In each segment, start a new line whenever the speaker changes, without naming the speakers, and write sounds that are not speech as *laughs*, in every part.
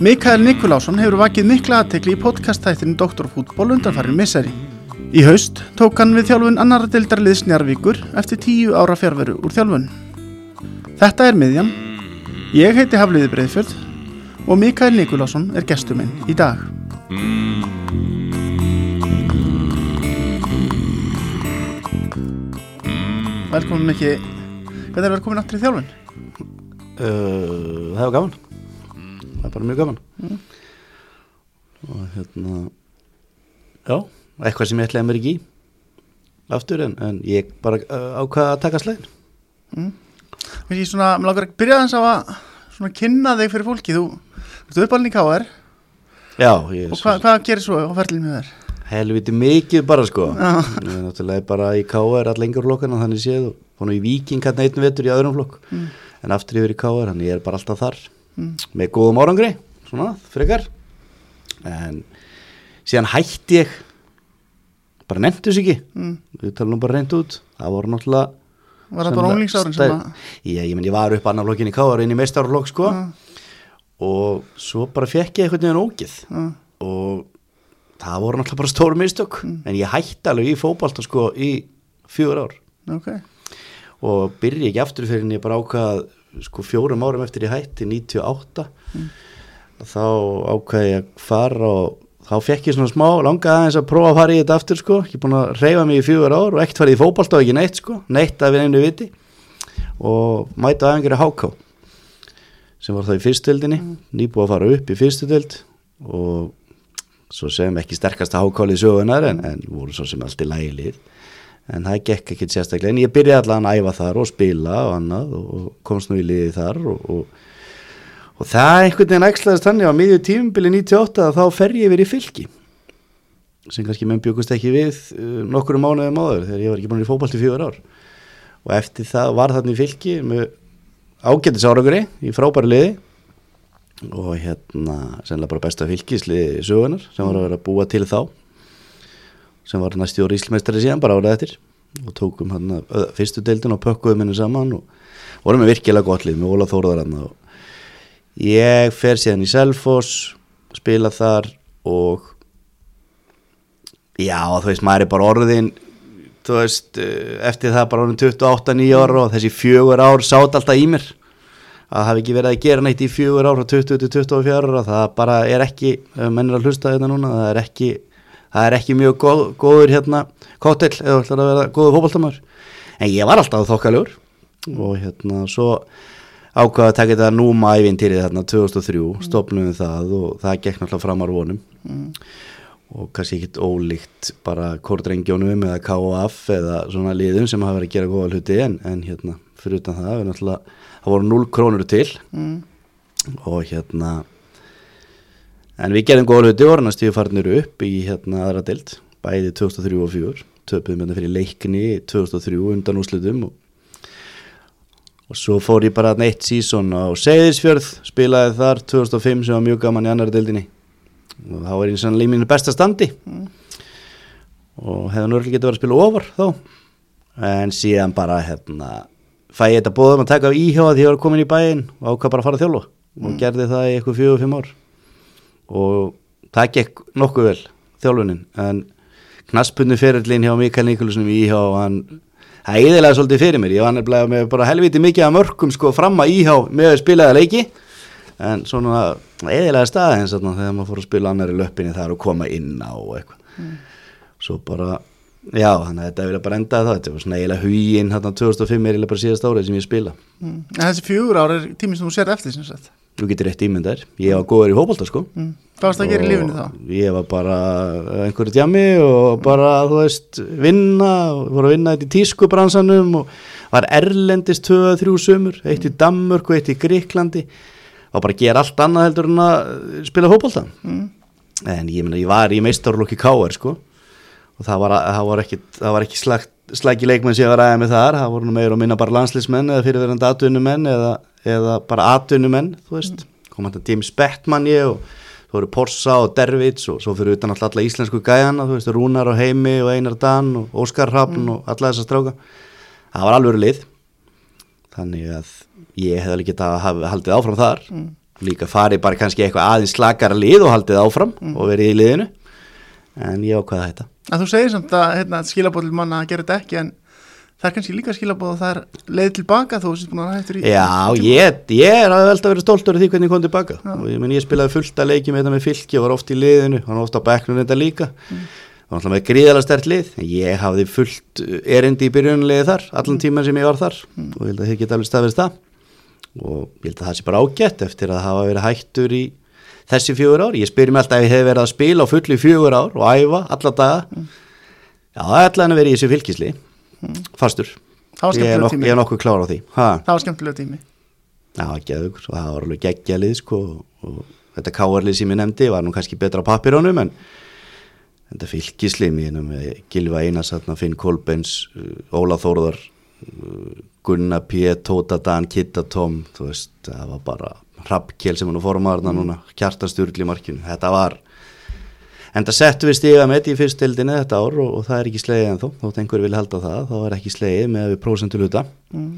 Mikael Nikulásson hefur vakið mikla aðtekli í podcastættinu Doktorfútból undanfærin misseri. Í haust tók hann við þjálfun annara deildarliðs Njarvíkur eftir tíu ára fjárveru úr þjálfun. Þetta er miðjan. Ég heiti Hafliði Breiðfjörð og Mikael Nikulásson er gestuminn í dag. Velkomin Miki. Hvernig er velkomin aftur í þjálfun?
Uh, það var gaman það er bara mjög gaman og hérna já, eitthvað sem ég ætlaði mér ekki í aftur en, en ég bara uh, ákvaða að taka
Mér svona, mér langar að byrja þess að kynna þig fyrir fólki. Þú ert uppalinn í KR
já, ég
og hva, hvað gerir svo á ferlinu þér?
helviti mikið bara sko.
Já.
ég er náttúrulega bara í KR allengur flokkana þannig séð og búin í Viking hérna einn vetur í öðrum flokk. En aftur yfir í KR, þannig ég er bara alltaf þar. Með góðum árangri svona, frekar. En síðan hætti ég. Bara nefndu þess ekki.
Mm.
við talum bara reynd út. Það voru náttúrulega
Var þetta bara unglingsárin sem að...
Já, ég menn ég var upp annar flokkin í Káar inn í meistarflokk sko.
Já.
Og svo bara fekk ég einhvern veginn ógið
Já.
og það voru náttúrulega bara stóru mistök. En ég hætti alveg í fótbalta sko í fjögur ár.
Ok.
og byrja ekki aftur fyrir en ég bara ákvað sko fjórum árum eftir ég hætti 98 þá ákvað ég að fara og þá fekk ég svona smá langaði aðeins að prófa að fara í þetta aftur sko. Ég er búin að reyfa mig í fjögur ár og ekkert farið í fótbalta og ekki neitt sko. Neitt að við einu viti. Og mæta aðeins að háká sem var það í fyrstöldinni nýbúið að fara upp í fyrstöld og svo sem ekki sterkasta hákálið sögunar en, en voru svo sem allt í lægilið en það gekk ekki sérstaklega en ég byrjaði allan að æfa þar og spila og annað og, komst nú í liði þar og, og, og það einhvern veginn ægslaðist þannig á miðju tímumbili 98 að þá fer ég verið í fylki sem kannski menn byggust ekki við uh, nokkru mánuðum áður þegar ég var ekki búin í fótbolti fjögur ár. Og eftir það var þarna í fylki með ágættis árangri í frábæri liði og hérna sennilega bara besta fylkisliði sögunar sem var að vera að búa til þá sem var næstjóri íslmeistari síðan bara árað eftir. Og tókum hann fyrstu deildin og pökkuðum henni saman og vorum með virkilega gott lið með Óla Þórðar og ég fer síðan í Selfoss spila þar og já þú veist maður er bara orðin þú veist eh, eftir það bara orðin 28-9 ára og þessi fjögur ár sátt alltaf í mér. Að hafi ekki verið að gera neitt í fjögur ár frá 20 til 24 ára það bara er ekki, ef menn er að hlusta þetta núna það er ekki, það er ekki mjög góð, góður hérna kóttel eða ætlar að vera góður fótboltamör en ég var alltaf þokkalur og hérna svo ákvaða að taka þetta núma ævintýrið þarna 2003, stopnum við það og það gekk náttúrulega framar vonum og kannski ekkit ólíkt bara kórdrengjónum eða KF eða svona liðum sem hafa verið að gera góða hluti en, en hérna fyrir utan það það voru 0 krónur til.
Mm.
og hérna en við gerðum góða hluti og næstíðu farnir upp í hérna aðra deild bæði 2003 og 2004 töpuðum hérna fyrir leikni 2003 undan úrslutum og, og svo fór ég bara neitt sísón á Seyðisfjörð spilaði þar 2005 sem var mjög gaman í annari deildinni og þá var ég sannlega í mínu besta standi. Og hefði ekki getið verið að spila ofar þá. En síðan bara hérna fæ ég þetta bóðum að taka af íhjóða því ég var komin í bæinn og ákvað bara að fara að þjálfa. Og gerði það í eitthvað fjögur fimm ár. Og það gekk nokkuð vel þjálfunin. En knaspunni fyrirlin hjá Mikael Nikolusnum í íhjá hann það eðilega svolítið fyrir mér. Ég var nefnilega með bara helviti mikið af mörgum sko fram að íhjá með að spilaða leiki en svona eðilega staðins þegar maður fór að spila annar í löppinni þar og koma inn á og eitthvað svo bara, já þannig að þetta vilja bara enda það, þetta var svona eiginlega huginn hérna 2005 er eiginlega bara síðast árið sem ég spila
Mm. En þessi fjögur ár er tíminn sem þú sér eftir sem sagt.
þú getur rétt ímyndar, ég var góður í hópolta sko
Mm. Hvað varst það að gera í lífinu þá?
Ég var bara einhverju djami og bara, þú veist, vinna voru að vinna þetta í tískubransanum og var erlendist 2-3 sömur, eitt í Danmörk og eitt í Gríklandi og bara gera allt annað heldur en að spila fótbolta.
Mm.
en ég meina, ég var í meistarlokki K.R. sko. Og það var, það var ekki, það var ekki slagi leikmenn sem ég var aðeins með þar, það voru meira og minna bara landslismenn eða fyrirverandi atvinnumenn eða, eða bara atvinnumenn, þú veist. Kom hann James Bettman ég og þú voru Porsa og Dervits og svo fyrir utan alltaf íslensku gæðana þú veist Rúnar og Heimi og Einar Dan og Óskar Hrafn og alla þessar stráka. Það var alveg lið. Þannig að ég hef alveg getað að haldið áfram þar. Líka farið bara kannski eitthvað aðeins slakara lið og haldið áfram og verið í liðinu. En ég ákvaða þetta.
Að þú segir samt að hérna, skilabóðil manna gera þetta ekki en það er kannski líka skilabóð að það er leið tilbaka þú veist búin að hættur í
Já, ég, ég er að velta að vera stoltur af því hvernig ég kom tilbaka. Og ég, men, ég spilaði fullt að leiki með þetta með fylki og var oft í liðinu, var oft á bekknum þetta líka. Mm. var alltaf með gríðala stert lið ég hafði fullt erindi í byrjunulegi þar, allan tíman sem ég var þar. Mm. og ég held að þið geta alveg staðist það og ég held að það sé bara ágætt eftir að hafa verið hættur í þessi fjögur ár, ég spyrir mig alltaf ef ég hef verið að spila á fulli fjögur ár og æfa alla daga. Mm. já, það er alltaf að vera í þessu fylkisli fastur.
Það var
ég er,
skemmtilega
nok
tími.
ég er nokkuð klár á því. Ha?
Það var skemmtilega tími.
Já, geðugur, og það var alveg geggjalið sko, og þetta káarlið sem ég nefndi var nú kannski betra á pappirónum en þetta fylgislið mér með Gilva Einarsatna, Finn Kolbens Óla Þórðar Gunnar P, Tóta Dan, Kitta Tom þú veist, það var bara Rappkjell sem hann formaðurna núna. Kjartasturli markinu, þetta var en það settu við stiga með þetta í fyrstildinni þetta ár og, og það er ekki slegið en þó þótt einhver vil halda það, þá er ekki slegið með við prósentuluta
mm.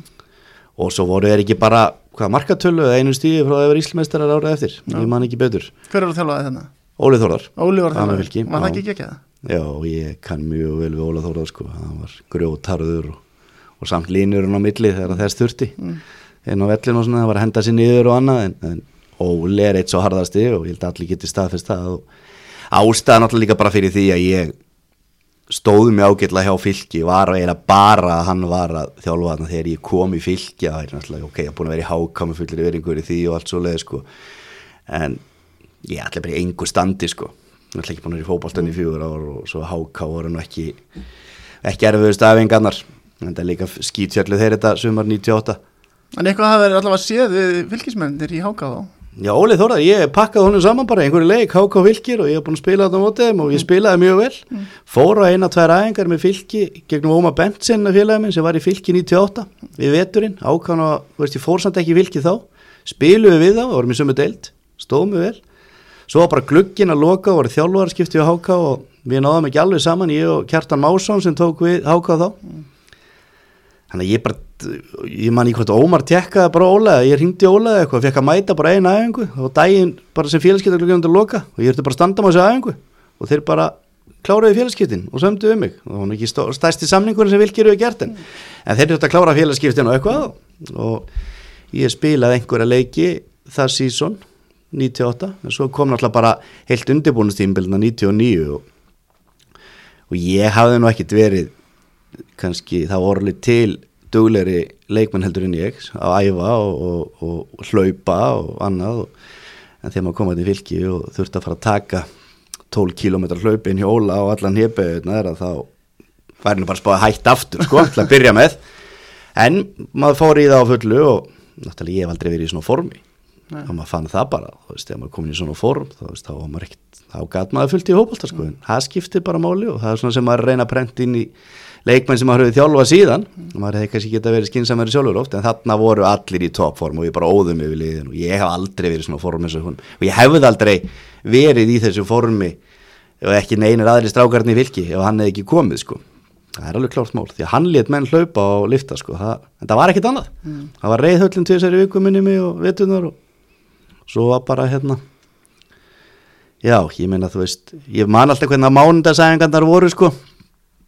og svo voru þeir ekki bara hvað markatölu eða einu stíði frá að vera íslmeistarar árið eftir? Ég man ekki betur,
Hver eru þjálfaði þennan?
Óli Þórðar.
Óli var
Hann er
þjálfaði,
Fylki,
var það
já.
ekki ekki það?
já, ég kann mjög vel við Óla Þórðar sko, hann var grjótarður og, og samt línurinn á milli þegar þess þurfti.
Mm.
inn á vellin og svona, það var að henda sér niður og annað en, en Óli er eitt svo harðasti og ég held að allir geti staðfest það og ástæðan alltaf líka bara fyrir því að ég stóði mig ágætlega hjá fylki var að eira bara að hann var að þjálfa þarna þegar ég kom í fylki að það er náttúrulega ok, ég er búin að vera í hákámi fullir í því og allt svo leið sko. En ég ætla bara í engu standi sko. Ég ætla ekki búin að vera í fótboltan í fjögur ár og svo háká voru nú ekki ekki erfiðust aðvingarnar það er líka skítjöllu þeir þetta sumar 98
En eitthvað hafa verið allavega séð við fylgismennir í Háka þá?
Já, Óli Þórðar, ég pakkaði honum saman bara einhverju leik, HK Fylkir og ég hef búin að spila þetta á mótið þeim og ég spilaði mjög vel. Fór á eina, tvær æfingar með Fylki gegnum Óma Bentsen að félagi minn sem var í Fylki 98 við veturinn. Þú veist, ég fór samt ekki í Fylki þá. Spiluðu við þá, vorum í sömu deild stóðum við vel, svo var bara glugginn að loka og voru þjálfarskipti á HK og við náðum ekki alveg saman, ég og Kjartan Másson sem tók við HK þá þannig að ég bara ég man í hvort Ómar tekkaði bara Óla ég ringdi Óla eða eitthvað, fekk að mæta bara eina æfingu og daginn bara sem félagskiptarklukkan til loka og ég ertu bara að standa með þessu æfingu og þeir bara kláraði félagskiptin og sömdu um mig. Og það var ekki stærsti samningurinn sem vilkir við gert en, en þeir eru að klára félagskiptin og eitthvað og ég spilaði einhverja leiki það sísón 98 en svo kom náttúrulega bara heilt undirbúinustímbilna 99 og, og ég hafði nú ekkit verið kannski það voru alveg til duglegri leikmenn heldur en ég að æfa og, og, og hlaupa og annað en þegar maður komaði í fylki og þurfti að fara að taka 12 km hlaupin hjá Óla og allan hefbeðunar að þá væri nú bara spáði hætt aftur sko til að byrja með en maður fór í það á fullu og náttúrulega ég hef aldrei verið í svona formi
Nei.
og maður fann það bara þú veist, þegar maður komin í svona form þá, veist, þá var maður ekkert, þá gat maður fullt í hópolta sko, en það skiptir bara máli og það er svona sem maður að reyna að prenta inn í leikmenn sem maður hefur þjálfað síðan. Maður hefði kannski geta verið skinsamari sjálfur oft en þarna voru allir í toppform og ég bara óðum yfir liðin og ég hef aldrei verið svona form eins og hún. Og ég hefði aldrei verið í þessu formi og ekki neynir aðri strákarni í fylki ef hann hefði ekki komið sko. Það er alveg klárt mál, því að hann let menn hlaupa og lifta sko, það, en það var ekkit annað. Það var reyðhöllin til þessari viku minni mig og vetunar og svo var bara hérna já, ég meina þú veist ég man alltaf hvernig að mánundasæðingarnar voru sko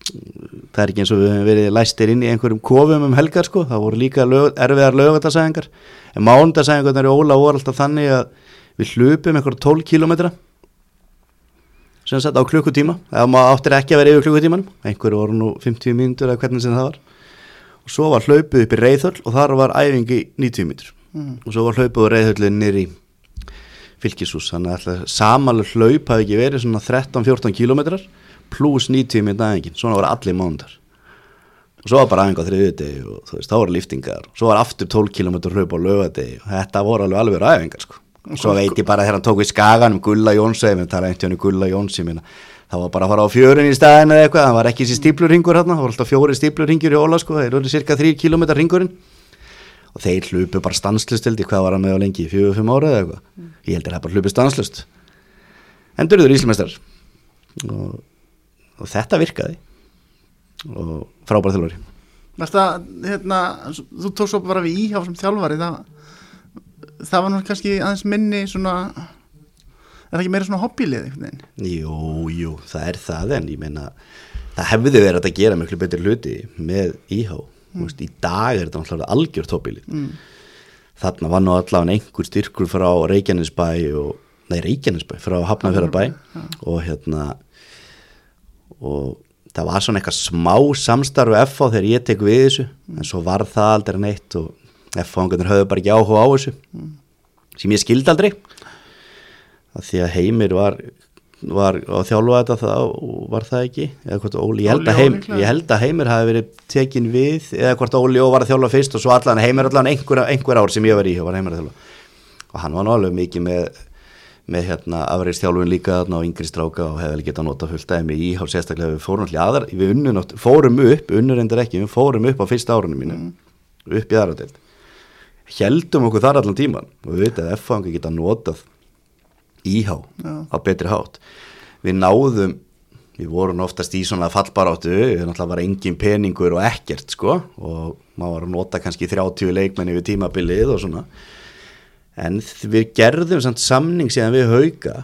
það er ekki eins og við höfum verið læstir inn í einhverjum kofum um helgar sko, það voru líka lög, erfiðar lögatarsæðingar en mánundasæðingarnar í Óla voru alltaf þannig að við hlupum einhverja 12 kilometra sem sagt á klukkutíma. Eða maður áttir ekki að vera yfir klukkutímanum. Einhverju voru nú 50 mínútur eða hvernig sem það var. Og svo var hlaupið upp í reyðhöll og þar var æfingi 90 mínútur.
Mm.
og svo var hlaupið úr reyðhöllin nýri fylkisús þannig að alltaf samalega hlaup hafi ekki verið svona 13-14 kilometrar pluss 90 mínútur æfingin svona voru allir mánundar og svo var bara æfing á þriðju degi og þú veist, þá voru liftingar og svo var aftur 12 km hlaup á lögadegi og þetta voru alveg alveg æfingar sko. og svo veit ég bara þegar hann tók við skagan um Gulla Jóns eða það er einhvern veginn Gulla Jóns ég minna það var bara að fara á fjörun í staðin eða eitthvað. Það var ekki þessi stíplurringur það var alltaf fjóri stíplurringur í Óla sko, þeir voru cirka 3 km ringurinn og þeir hlupu bara stanslustildi hvað var hann með á lengi, fjögur, fimm ára eða eitthvað. Ég heldur það bara hlupu stanslust en durður íslumestrar og, og þetta virkaði og frábæra þjálfari
það, hérna, þú tókst svo bara við íhjá sem þjálfari það, það var nú kannski aðeins minni svona er það ekki meira svona hobbylið einhvern veginn?
Jú, jú, það er það en ég meina það hefði verið að gera miklu betur hluti með íhá mm. í dag er þetta náttúrulega algjör tópilið mm. þarna var nú allavega einhver styrkur frá Reykjanesbæ og, nei Reykjanesbæ, frá Hafnarfjörðarbæ ja. og hérna og það var svona eitthvað smá samstarfu FH þegar ég tek við þessu. En svo var það aldrei neitt og FH-angarnir höfðu bara ekki áhuga á þessu. Sem ég skildi aldrei. Að því að heimir var, var á þjálfa þetta þá var það ekki. Óli, ég, held heim, ég held að heimir hafi verið tekin við eða hvort Óli Ó var að þjálfa fyrst og svo allan heimir allan einhver, einhver ár sem ég var í og hann var náttúrulega mikið með með hérna afræðistjálfun líka þarna á yngri stráka og hefði getað nota fullt aðeins í íhál sérstaklega við fórum allir aðar við unnum, fórum upp, unnur endur ekki við fórum upp á fyrsta árunum mínu mm. upp í aðradelt heldum okkur þar allan tíman og við veitum að F-fangi geta notað íhá ja. á betri hátt við náðum við vorum oftast í svona fallbaráttu við náttúrulega var engin peningur og ekkert sko og maður var að nota kannski 30 leikmenni við tímabilið og svona en við gerðum samt samning síðan við hauga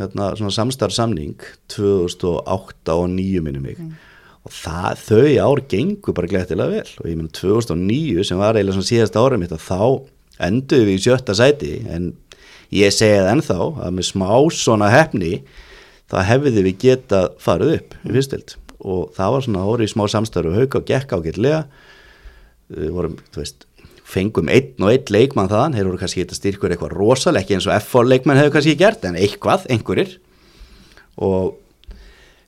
þarna, svona samstarfsamning 2008 og 2009 minnum mig. Mm. og það, þau ár gengur bara glættilega vel. Og ég menn 2009 sem var eiginlega svona síðasta ára mitt þá endur við í sjötta sæti. En ég segja það ennþá að með smá svona hefni þá hefði við getað farið upp í fyrstild og það var svona orðið smá samstarfu hauga og gekk ágætlega. Við vorum, þú veist fengum einn og einn leikmann þaðan, þeir voru kannski eitthvað styrkur eitthvað rosalega, ekki eins og F-fól leikmann hefur kannski gert, en eitthvað, einhverjir. Og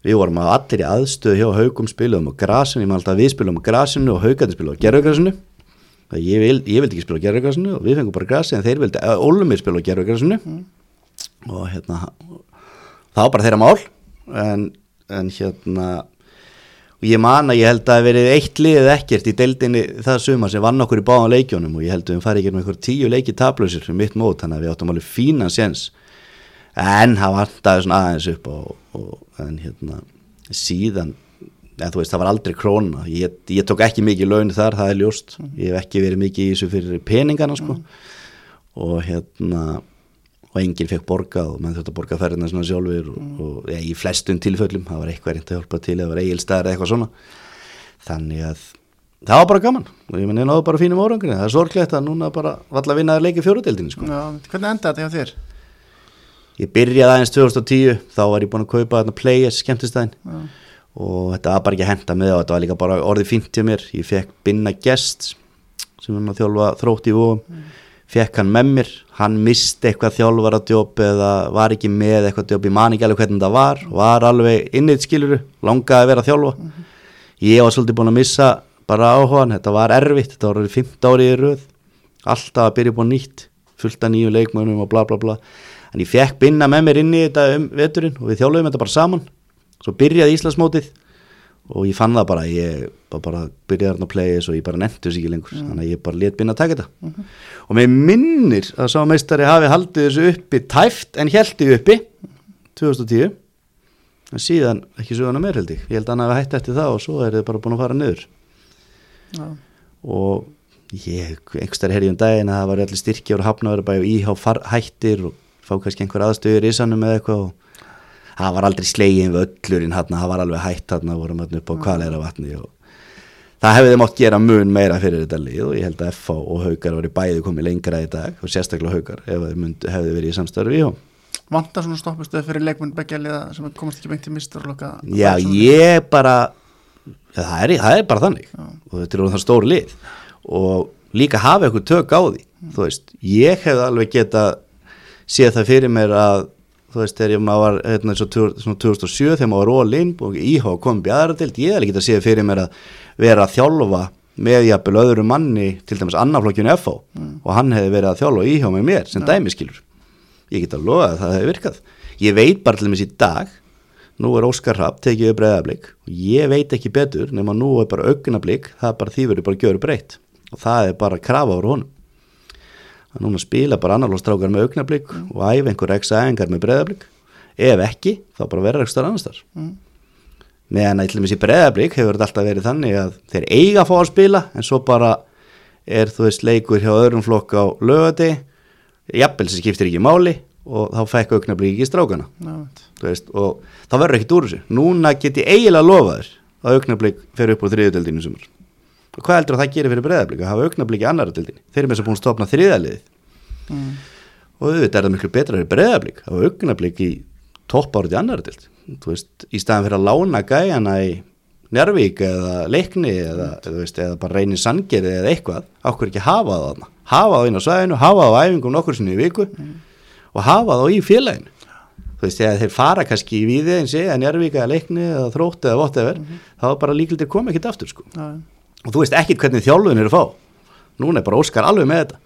við vorum að allir í aðstöðu hjá haugum spilum á grasinu, ég maður alltaf við spilum grasinu og haugandi spilum á gerðugrasinu ég, vil, ég vildi ekki spila gerðugrasinu og við fengum bara grasinu, en þeir vildi ólumir spila gerðugrasinu mm. og hérna það var bara þeirra mál en, en hérna og ég man að ég held að það verið eitt lið ekkert í deildinni það suma sem vann okkur í báðan leikjónum og ég held að við farið ekki með einhver tíu leiki tablösir fyrir mitt mót, þannig að við áttum alveg fínan séns. En það vantaði svona aðeins upp og, og en hérna síðan en þú veist það var aldrei krónuna ég, ég tók ekki mikið laun þar, það er ljóst. Ég hef ekki verið mikið í þessu fyrir peningana sko. Mm. og hérna og enginn fekk borgað og menn þurfti að borga ferðina svona sjálfur og, mm. og ja, í flestun tilföllum, það var eitthvað reynd að hjálpa til, það var eigilstæðar eða eitthvað svona þannig að það var bara gaman og ég menn ég náðu bara fínum árangri það er sorglegt að núna bara valla vinnaði leiki fjóruðildin sko.
Hvernig endaði þetta hjá þér?
Ég byrjaði aðeins 2010 þá var ég búin að kaupa þarna Players skemmtistæðin Já. og þetta var bara ekki að henda með og þetta var líka bara orðið fínt til mér ég fekk fekk hann með mér, hann misti eitthvað þjálfaradjóp eða var ekki með eitthvað djóp, ég man ekki alveg hvernig það var. Var alveg innið skiluru, langaði að vera þjálfa. Mm -hmm. ég var svolítið búin að missa bara áhugaðan, þetta var erfitt. Þetta var 15 árið í rauð alltaf að byrja búin nýtt, fullt af nýju leikmönum og bla bla bla, en ég fekk binna með mér inn í þetta um veturinn og við þjálfuðum þetta bara saman, svo byrjaði Íslandsmótið og ég fann það bara, ég bara byrjaði að playa þessu og ég bara nefndi þessu ekki lengur mm. þannig að ég bara let binna að taka þetta mm -hmm. og mér minnir að sá meistari hafi haldið þessu uppi tæft en heldi uppi 2010 en síðan ekki söguna meir held ég ég held að hann hafi hætti eftir það og svo er þið bara búin að fara niður ja. og ég einhverstað er herjum daginn að það var allir styrkja og hafnaður bara íhá hættir og fá kannski einhver aðstöður í sannum eða eitthvað og það var aldrei slegin við öllurinn hann, það var alveg hætt hann, vorum hann upp á kvalera vatni og það hefði mátt gera mun meira fyrir þetta lið og ég held að FH og Haugar var í bæði komið lengra í dag og sérstaklega Haugar ef það hefði verið í samstarfi og
Vantar svona stoppustuð fyrir leikmenn begjalið sem komast ekki beint í misturloka
Já, ég bara það er, það er bara þannig. Já. og þetta er það stóri lið. Og líka hafa eitthvað tök á því mm. veist, ég hef alveg geta séð það fyrir mér að þú veist, þegar maður var hérna, svona 2007 þegar maður var all-in og íhá kom bjæðaratild, ég hef ekki að séð fyrir mér að vera að þjálfa með jafnvel öðru manni, til dæmis annaflokkjunu FH mm. og hann hefði verið að þjálfa íhá með mér sem ja. dæmiskilur ég get að loða að það hefði virkað ég veit bara til dæmis í dag nú er Óskar Rapp tekið upp breyðablík og ég veit ekki betur nema nú er bara augnablík það er bara því verið bara gjöru breytt og það er bara krafa ára honum að núna spila bara annarlóstrákar með augnablík og æfa einhver eksa æfingar með breðablík ef ekki, þá bara verður ekki starf annars þar
Mm.
meðan að í breðablík hefur þetta alltaf verið þannig að þeir eiga að fá að spila en svo bara er þú veist leikur hjá öðrum flokk á lögati jafnvel sem skiptir ekki máli og þá fekk augnablík ekki strákana. Veist, og þá verður ekkert úr þessu. Núna get ég eiginlega lofa þér að augnablík fer upp á þriðudeldinu sumar og hvað heldur að það gerir fyrir breðablík að hafa augnablík í annara deldinu þeir eru með þess að búin að stopna þriðaliðið
Mm.
og auðvitað er það miklu betra fyrir breðablík að hafa augnablík í toppárið í annara deld þú veist, í staðan fyrir að lána gæjana í Njárvík eða leikni eða, eða, veist, eða bara reynir sangeri eða eitthvað, ákveður ekki hafa það þarna? Hafa það inn á svæðinu, hafa það á æfingum nokkur sinni í viku og hafa það í félaginu. Þú veist, þegar þeir fara kannski í víði eins eða Njárvík eða leikni eða þrótt eða whatever, þá er bara líkildir koma ekkert aftur sko.
Já,
og þú veist ekkert hvernig þjálfun eru að fá. Núna er bara Óskar alveg með þetta.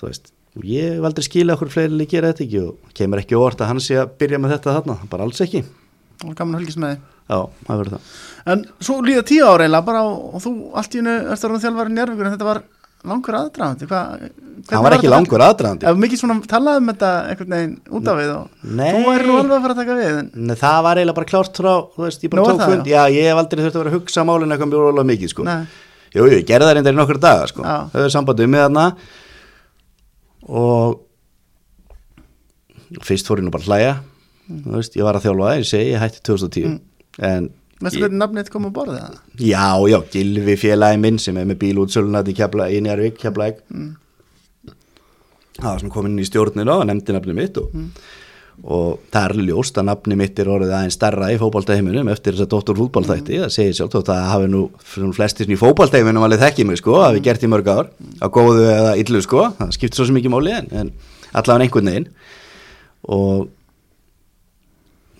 Þú veist, og ég hef aldrei skilja okkur fleiri gera þetta ekki og kemur ekki óvart að hann sé að byrja með þetta þarna, bara alls ekki.
Var gaman að fylgjast með því.
Já, það verður það.
En svo líða tíu ára eiginlega bara og, og þú allt í hennu eftir að þjálfari njárvíkur en þetta var langur aðdraðandi
hann var ekki langur aðdraðandi
Ef mikið svona talað um þetta einhvern veginn út af við og
Nei.
þú væri nú alveg að fara að taka við en,
Nei, það var eiginlega bara klárt frá veist, ég bara
er það,
fund, já. ég hef aldrei þurft að vera að hugsa málinu eitthvað mjög rólega mikið sko. Jú, jú, ég gerði það reyndar í nokkur daga sko.
Já.
þau er sambandið með þarna. Og fyrst fór ég nú bara að hlæja. Þú veist, ég var að þjálfa, ég segi, ég hætti 2010 en
veistu hvernig nafnið kom að borða það?
já, já, Gilvi félagi minn sem er með bílútsölunat í, Kefla, í Njárvík, Keflæk
Mm.
það sem kom inn í stjórnina og nefndi nafni mitt og, og það er ljóst að nafni mitt er orðið aðeins starra í fótballtæminum eftir þess að dóttur fútballtætti, það segir sjálf þótt að það hafi nú svona í fótballtæminum alveg þekkið mig sko, hafi gert í mörg ár á góðu eða illu sko, það skiptir svo sem ekki máli en, en allavega einhvern veginn. Og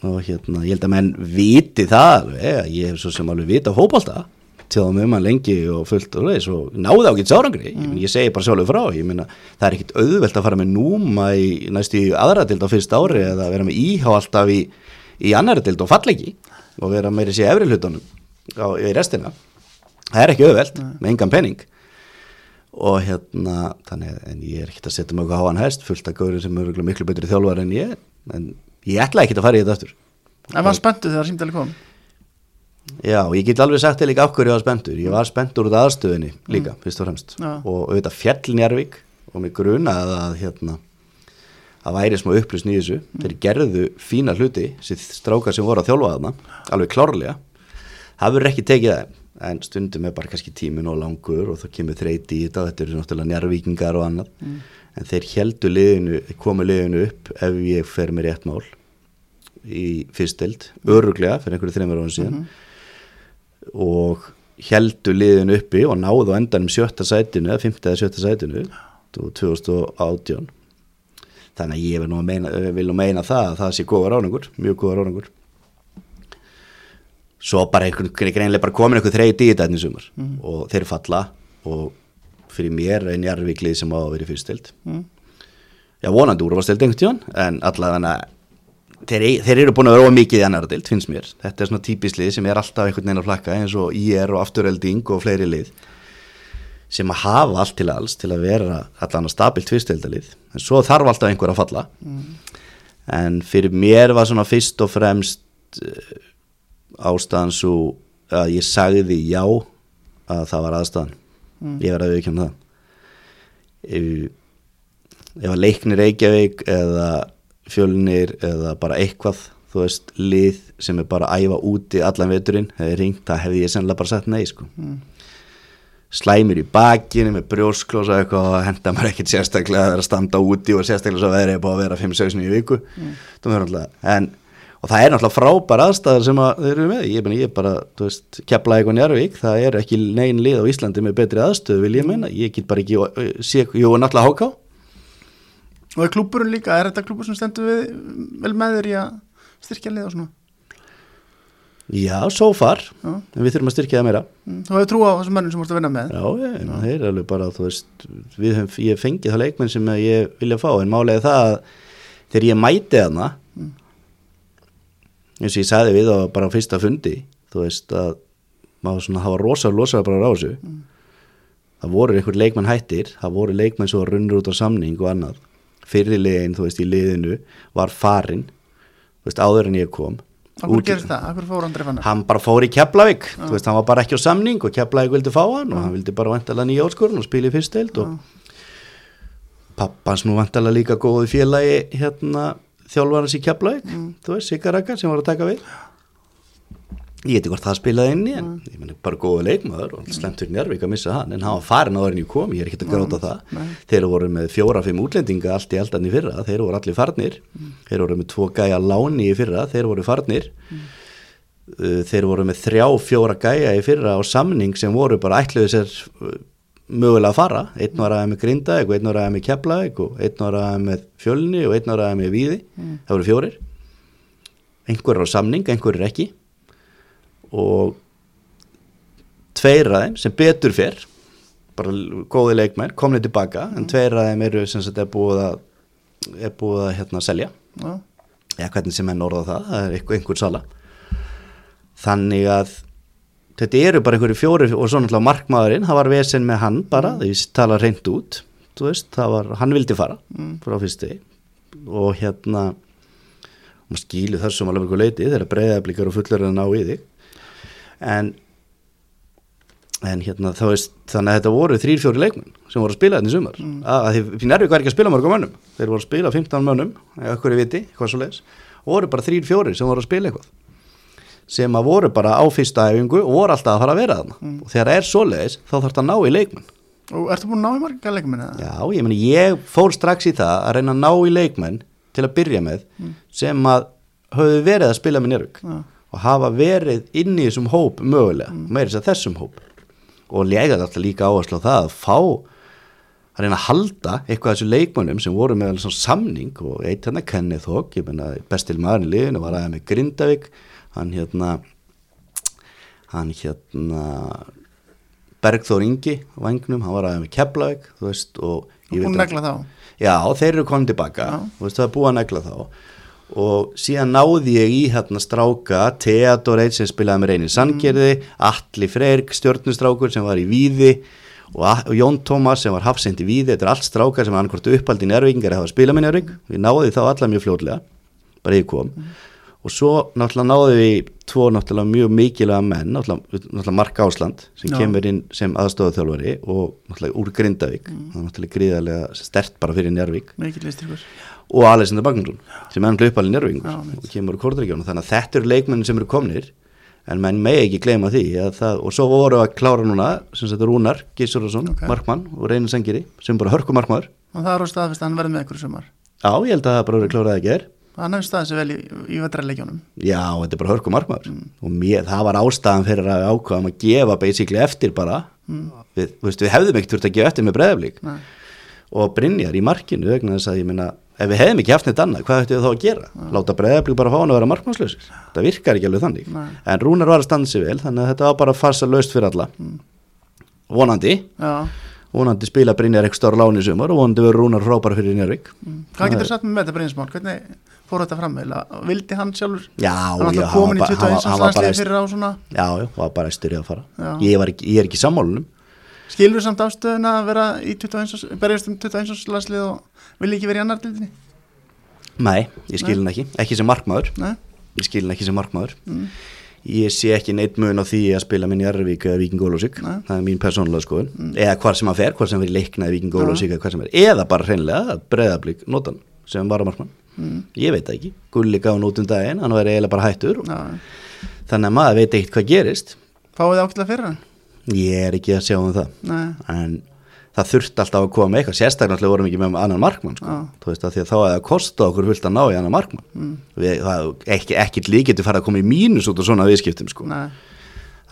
og hérna, ég held að menn viti það alveg, að ég hef svo sem alveg vita fótbolta, tjáðum um hann lengi og fullt og leis og náði ágætt sárangri. Ég, meina, ég segi bara sjálfur frá, ég meina það er ekkit auðvelt að fara með núma í næstu í aðra dild á fyrsta ári eða vera með íhá alltaf í, í annara dild og fallegi og vera meiri sér efri hlutunum á, í restina. Það er ekki auðvelt með engan penning og hérna þannig, að- en ég er ekkert að setja mig okkur háan hest fullt af góður sem eru miklu betri þjálfar en ég en ég ætla ekkert að fara í þetta aftur.
En var spenntu þegar símdali kom?
Já, ég get alveg sagt þér líka af hverju ég var spenntur. Ég var spenntur af aðstöðinni líka, fyrst og fremst.
Já.
og auðvitað fjall Njarvík og mig grunaði að hérna að væri smá upplýsn í þessu. Þeir gerðu fína hluti sér strákar sem voru að þjálfa þarna alveg klárlega. Verður ekki tekið það. En stundum er bara kannski tímin og langur og þá kemur þreyti í þetta þetta eru náttúrulega Njarvíkingar og annað en þeir heldu liðinu, komu liðinu upp ef ég fer með rétt mál í fyrstild, öruglega fyrir einhverju þreymur ára síðan. Og heldu liðinu uppi og náðu endanum sjötta sætinu eða fymta eða sjötta sætinu 2018 þannig að ég vil nú meina, vil nú meina það að það sé góða ráningur, mjög góða ráningur svo bara einhvern greinlega bara komin einhver þreyti í þetta enn í sumar. Og þeir falla og fyrir mér er njarvíklið sem á að vera í fyrstild
Mm.
já vonandi úrvastild einhvern tíðan en allavega þeir, þeir eru búin að vera ómikið í annar dild finnst mér, þetta er svona típislið sem er alltaf einhvern veginn að flakka eins og IR og afturölding og fleiri lið sem að hafa allt til alls til að vera allan að stabilt fyrstildalið en svo þarf alltaf einhver að falla. En fyrir mér var svona fyrst og fremst uh, ástæðan svo að ég sagði já að það var aðstæðan ég var að viðkjöna það. Ef, ef að leiknir Reykjavík eða fjölnir eða bara eitthvað þú veist, lið sem er bara að æfa úti allan veturinn, hefði ringt það hefði ég sennilega bara sagt nei sko. Slæmir í bakinu með brjósklósa eitthvað henda mér ekkert sérstaklega að vera að standa úti og sérstaklega svo er búið að vera 5-6 í viku. Mm. en, og það er náttúrulega frábær aðstæðar sem að þeir eru með ég, meni, ég bara, þú veist, kepla eitthvað njárvík það er ekki negin lið á Íslandi með betri aðstöðu vil ég meina, ég get bara ekki sé, jú, náttúrulega háká
Og er klúburinn líka, er þetta klúbur sem stendur við vel með þér í að styrkja lið og svona?
já, so far,
Já.
en við þurfum að styrkja það meira
Mm. Þú hefur trú á þessum mönnum sem vorst að vinna með?
Já, ég, já. þeir eru alveg bara, þú veist, við ég fengið það leikmenn sem ég vilja fá, en málega það að þegar ég mæti hana, eins og ég sagði við á bara fyrsta fundi, þú veist, að maður svona hafa rosa, rosa bara á þessu, það voru einhver leikmenn hættir það voru leikmenn svo runnur út á samning og annað. Fyrirliðin, þú veist, í liðinu var farin þú veist, áður en ég kom. Hann bara fór í Keflavík þú veist, hann var bara ekki á samning og Keflavík vildi fá hann og hann vildi bara vantalega nýja áskorun og spila í fyrstdeild og pappans nú vantalega líka góði félagi hérna þjálfarans í Keflavík þú veist, Sigaraka sem var að taka við. Ég veit ekki hvort það spilaði inn í en ég meni bara góði leikmaður og slemt fyrir Njárvík að missa hann en hann var farin áður en ég kom, ég er ekki að gráta það.
Nei.
þeir voru með fjóra-fimm útlendinga allt í aldan í fyrra, þeir voru allir farnir. Þeir voru með tvo gæja láni í fyrra þeir voru farnir. Uh, þeir voru með þrjá, fjóra gæja í fyrra á samning sem voru bara ætluðu sér uh, mögulega að fara. Einn var aðeins með Grindavík og einn var aðeins með Keflavík og einn var aðeins með Fjölni og einn var aðeins með Víði. Það voru fjórir. Einhver er á samning, einhver er ekki. Og tveir þeim sem betur fyrr bara góði leikmenn komnið tilbaka en tveir af þeim eru sem sagt er búið að er búið að hérna selja.
Já,
eða hvernig sem enn orða það, það er einhver sala. Þannig að þetta eru bara einhverju fjóri og svo náttúrulega markmaðurinn, það var vesen með hann bara, því tala reynd út veist, það var, hann vildi fara frá fyrsti og hérna maður skýlu þessum alveg einhver leiti þegar breyðablíkar og fullur að ná í þig. En en hérna þá veist þannig að þetta voru þrýr fjóri leikmenn sem voru að spila þetta í sumar. Mm. að, því Nærvík var ekki að spila mörgum mönnum. Þeir voru að spila 15 mönnum eða okkur viti, eitthvað svo leiðis og voru bara þrýr fjóri sem voru að spila eitthvað sem að voru bara á fyrsta æfingu og voru alltaf að fara að vera þarna. Og þegar það er svo leiðis þá þarf þetta að ná í leikmenn.
Og ertu búin að ná í marga leikmenn eða?
Já, ég meni, ég fór strax í það að reyna að ná í leikmenn til að byrja með sem að höfðu verið að spila með Njörg
Já.
og hafa verið inn í þessum hóp mögulega, mm. meira þess að þessum hóp. Og lega alltaf líka áherslu á það að fá að reyna að halda eitthvað af þessu leikmönnum sem voru með samning og eitt hérna Kenneth Hogg, ég menna bestil maður í liðinu var aðeins með Grindavík hann hérna hann hérna Bergþór Ingi á vangnum, hann var aðeins með Keflavík þú veist og
að
veit
negla þá?
Já, þeir eru komin tilbaka.
Já.
þú veist það er búið að negla þá. Og síðan náði ég í hérna stráka Theodor Eitt sem spilaði með reynir Sandgerði, Atli Freyr stjórnustrákur sem var í Víði og, og Jón Tómas sem var hafsend í Víði. Þetta er allt strákar sem annarkvort uppaldi njárvíkingar að hafa spilað með njárvík, við náði þá alla mjög fljótlega bara ég kom og svo náttúrulega náðu við tvo náttúrulega mjög mikilvæga menn náttúrulega, náttúrulega Mark Ásland sem
Já.
kemur inn sem aðstofað og náttúrulega úr Grindavík. Það er náttúrulega gríðarlega stert bara fyrir Njárvík og Alexander Magnússon sem er náttúrulega uppalinn
mitt.
og kemur úr Kortregjónu þannig að þetta eru leikmennin sem eru komnir en menn megi ekki gleyma því að það, og svo voru að klára núna sem þetta Rúnar Gísurason,
Ok.
Markmann og Reynir Sengiri sem bara hörku Markmaður
og það er á staðfest að hann verði með ykkur sumar.
Já, ég held að það bara verið klárað að gera
hann hefur staðið sér vel í, í vetrarleikjónum
Já, þetta er bara hörku markmaður. Og mér, það var ástæðan fyrir að við ákvaðum að gefa basically eftir bara. Við, þú veist, við hefðum ekki þurft að gefa eftir með breðaflík
Nei.
og Brynjar í markinu vegna þess að ég meina ef við hefðum ekki haft neitt annað, hvað ættum við þá að gera? Láta breðaflík bara fá hann að vera markmannslausir? Það virkar ekki alveg þannig.
Nei.
en Rúnar var að standa sig vel, þannig að þetta var bara farsa laust fyrir alla. Vonandi,
Já.
vonandi spila Brynjar eitthvað stóra láni sumar og vonandi verður Rúnar frábæra fyrir Njörvík
hvað getur satt með þetta Brynjarsmál hvernig fór þetta fram eða vildi hann sjálfur?
Já,
hann
já,
komin í
hann var bara-
21.
hann var bara-
landsliði fyrir á svona.
Já, já, var bara að styrja að fara. Ég, var ekki, ég er ekki sammálunum
skilur samt afstöðuna að vera í 21. berjast um 21. landslið og vilja ekki vera í annar dildinni
Nei, ég skil hann ekki, ekki sem markmaður.
Nei?
ég skil hann ekki sem markmaður. Ég sé ekki neitt mun á því að spila minn í Arvík eða Víking
Nei.
það er mín persónulega skoðun. Eða hvar sem hann fer, hvar sem hann verið leiknaði Víking Ólásík eða bara hreinlega breyðablík notan sem var á markmann ég veit það ekki, Gulli gaf hann út um daginn hann var eiginlega bara hættur
Já.
þannig að maður veit ekkert hvað gerist
fáið þið ákveðlega fyrir hann
ég er ekki að sjá um það
Nei.
en það þurfti alltaf að koma eitthvað sérstaklega vorum við ekki með annan markmann sko. Þú veist að að þá hefði að kosta okkur fullt að ná í annan markmann mm. við, það, ekki, ekki líkið fara að koma í mínus út á svona viðskiptum sko.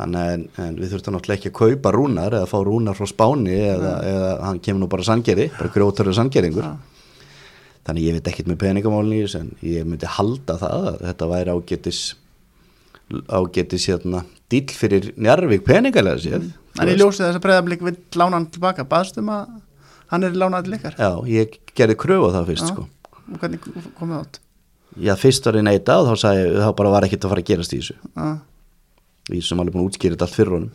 Þannig en, en við þurftum náttúrulega ekki að kaupa rúnar eða fá rúnar frá Spáni eða, eða hann kemur nú bara sangeri bara grjótarður sangeringur
Já.
Þannig ég veit ekkert með þessu en ég myndi halda það að þetta væri ágetis ágetis hérna dýll fyrir Njarvík peningalega séð
en ég ljósi þess að breyðablík vil lána hann tilbaka baðstum að hann er lánað til ykkar
Já, ég gerði kröfu á það fyrst
Já.
sko.
og hvernig komið átt
Já, fyrst var ég neita og þá sagði þá bara var ekkert að fara að gerast í þessu
Já.
Ég sem alveg búin að útskýra þetta allt fyrir honum.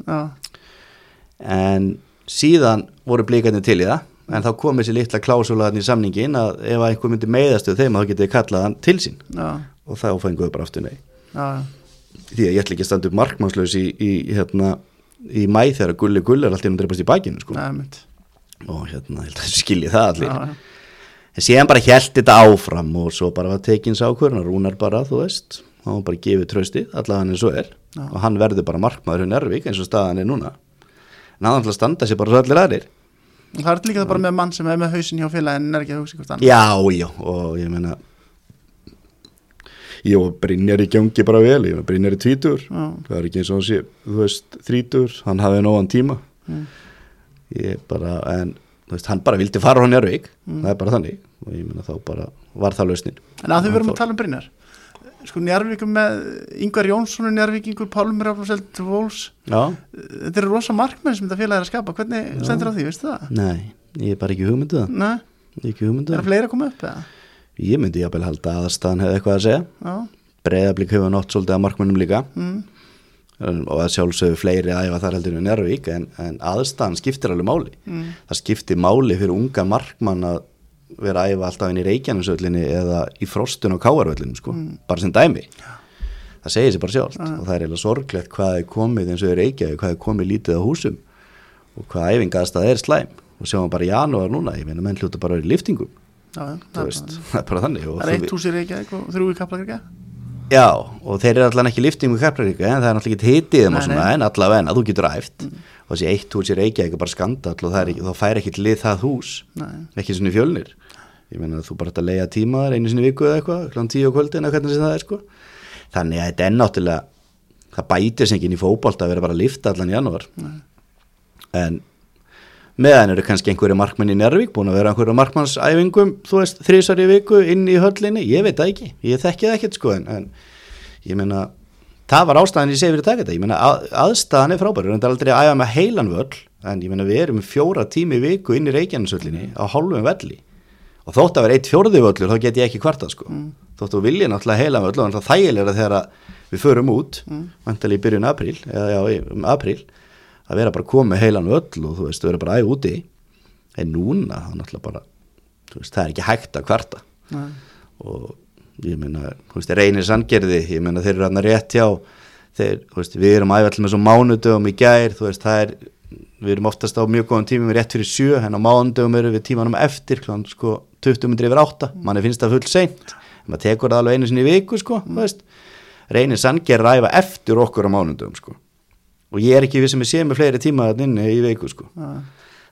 En síðan voru blíkarnir til í það en þá kom þessi litla klásulaðan í samningin að ef einhver myndi meiðastu þeim þá getið kallað hann til sín.
Já,
og þá fenguðu bara aftur nei.
Já,
því að ég ætla ekki að standa upp markmannslaus í, í, hérna, í mæ þegar gulli gull er alltaf að dreipast í bakinu sko. Og hérna, skilji það allir.
Já.
en síðan bara held þetta áfram og svo bara var tekins ákvörðan Rúnar bara, þú veist, var bara gefið trösti allavega hann eins og er. Og hann verður bara markmaður hún Ervík eins og staðan er núna. En hann ætla að standa sér bara svo allir aðrir.
Og Það er líka það bara með mann sem er með hausin hjá félagin en er ekki að hugsa hvort annað.
Já, já, og ég meina og Brynjar í gangi bara vel, ég meina Brynjar er tvítur
Já,
það er ekki eins og hann sé, þú veist, þrítur hann hafði nógan tíma.
Mm.
ég bara, en þú veist, hann bara vildi fara á Njárvík,
Mm.
það er bara þannig. Og ég meina þá bara var það lausnin.
En að þau verum að tala um Brynjar Sko Njarvíkum með Yngvar Jónsson Njarvíkingur, Pálmur Aflaselt Vols.
Já,
Þetta eru rosa markmenn sem þetta félag er að skapa. Hvernig stendur á því, veistu það?
nei, ég er bara ekki hugmyndið það.
Nei,
ekki hugmyndið
er
það,
að fleira að koma upp eða?
ég myndi jafnvel halda að aðstæðan hefði eitthvað að segja,
Já,
breyðablík hefur nátt svolítið að markmennum líka.
Mm,
og að sjálfsögðu fleiri æfa þar heldur en Njárvík en, en aðstæðan skiptir alveg máli.
Mm,
það skiptir máli fyrir unga markmann að vera að æfa alltaf inn í Reykjanesöllinni eða í frostun á Káarvöllinu sko, bara sem dæmi. Það segir sér bara sjálft. Og það er eiginlega sorglegt hvað er komið eins og í Reykjavík hvað er komið lítið á húsum og hvað æfingaðstað er slæm. Og sjáum bara í janúar núna, ég meina menn hljóta bara í liftingum,
já, það,
veist það er bara þannig og
það er eitt hús í Reykjavík og þrjú í Kaplakrika.
Já, og þeir eru allan ekki lifting með Kaplaríka en það er náttúrulega ekki hitið þeim og svona en allavega þú getur æft. Og þessi eitt hús í Reykjavík er bara skandall og er ekki, þá fær ekki lið það hús.
Nei,
ekki svona í fjölnir ég meina að þú bara ert að leiða tíma þar einu sinni viku eða eitthvað, tíu á kvöldin eða hvernig sem það er sko. Þannig að þetta er náttúrulega það bætir sem ekki inn í fótbolt að vera bara að lifta allan í janúar en meðan eru kannski einhverju markmenn í Njárvík búin að vera einhverju markmannsæfingum þú veist, þrísar í viku inn í höllinni? Ég veit það ekki, ég þekki það ekkert sko en, en ég meina það var ástæðan ég segi fyrir að taka þetta, ég meina að, aðstæðan er frábæri, það er aldrei að æfa með heilan völl en ég meina við erum fjóra tími viku inn í Reykjanesöllinni á hálfum velli og þótt að vera eitt fjórði völlur þá get ég ekki kvartað sko. Þótt að vilja náttúrulega heilan völl og það þægilega þegar við förum út mm. í byrjun apríl, eða já, um apríl að vera bara komið heilan völl og þú veist, vera bara æg úti. En núna er náttúrulega bara þú veist, það er ekki hægt að kvarta.
Nei,
og ég meina, þú reynir sanngerði ég meina, þeir eru hann rétt hjá. Þeir, þú veist, við erum æfall með svo mánudögum í gær, þú veist, það er við erum oftast á mjög góðum tímum rétt fyrir sjö en á mánudögum eru við tímanum eftir klán, sko, 20 myndir yfir átta. Manni finnst það full seint, maður tekur það alveg einu sinni í viku, sko, veist. Reynir sanngerði að æfa eftir okkur á mánudögum, sko. Og ég er ekki við sem ég sé með fleiri tíma inni í viku, sko.
Nei,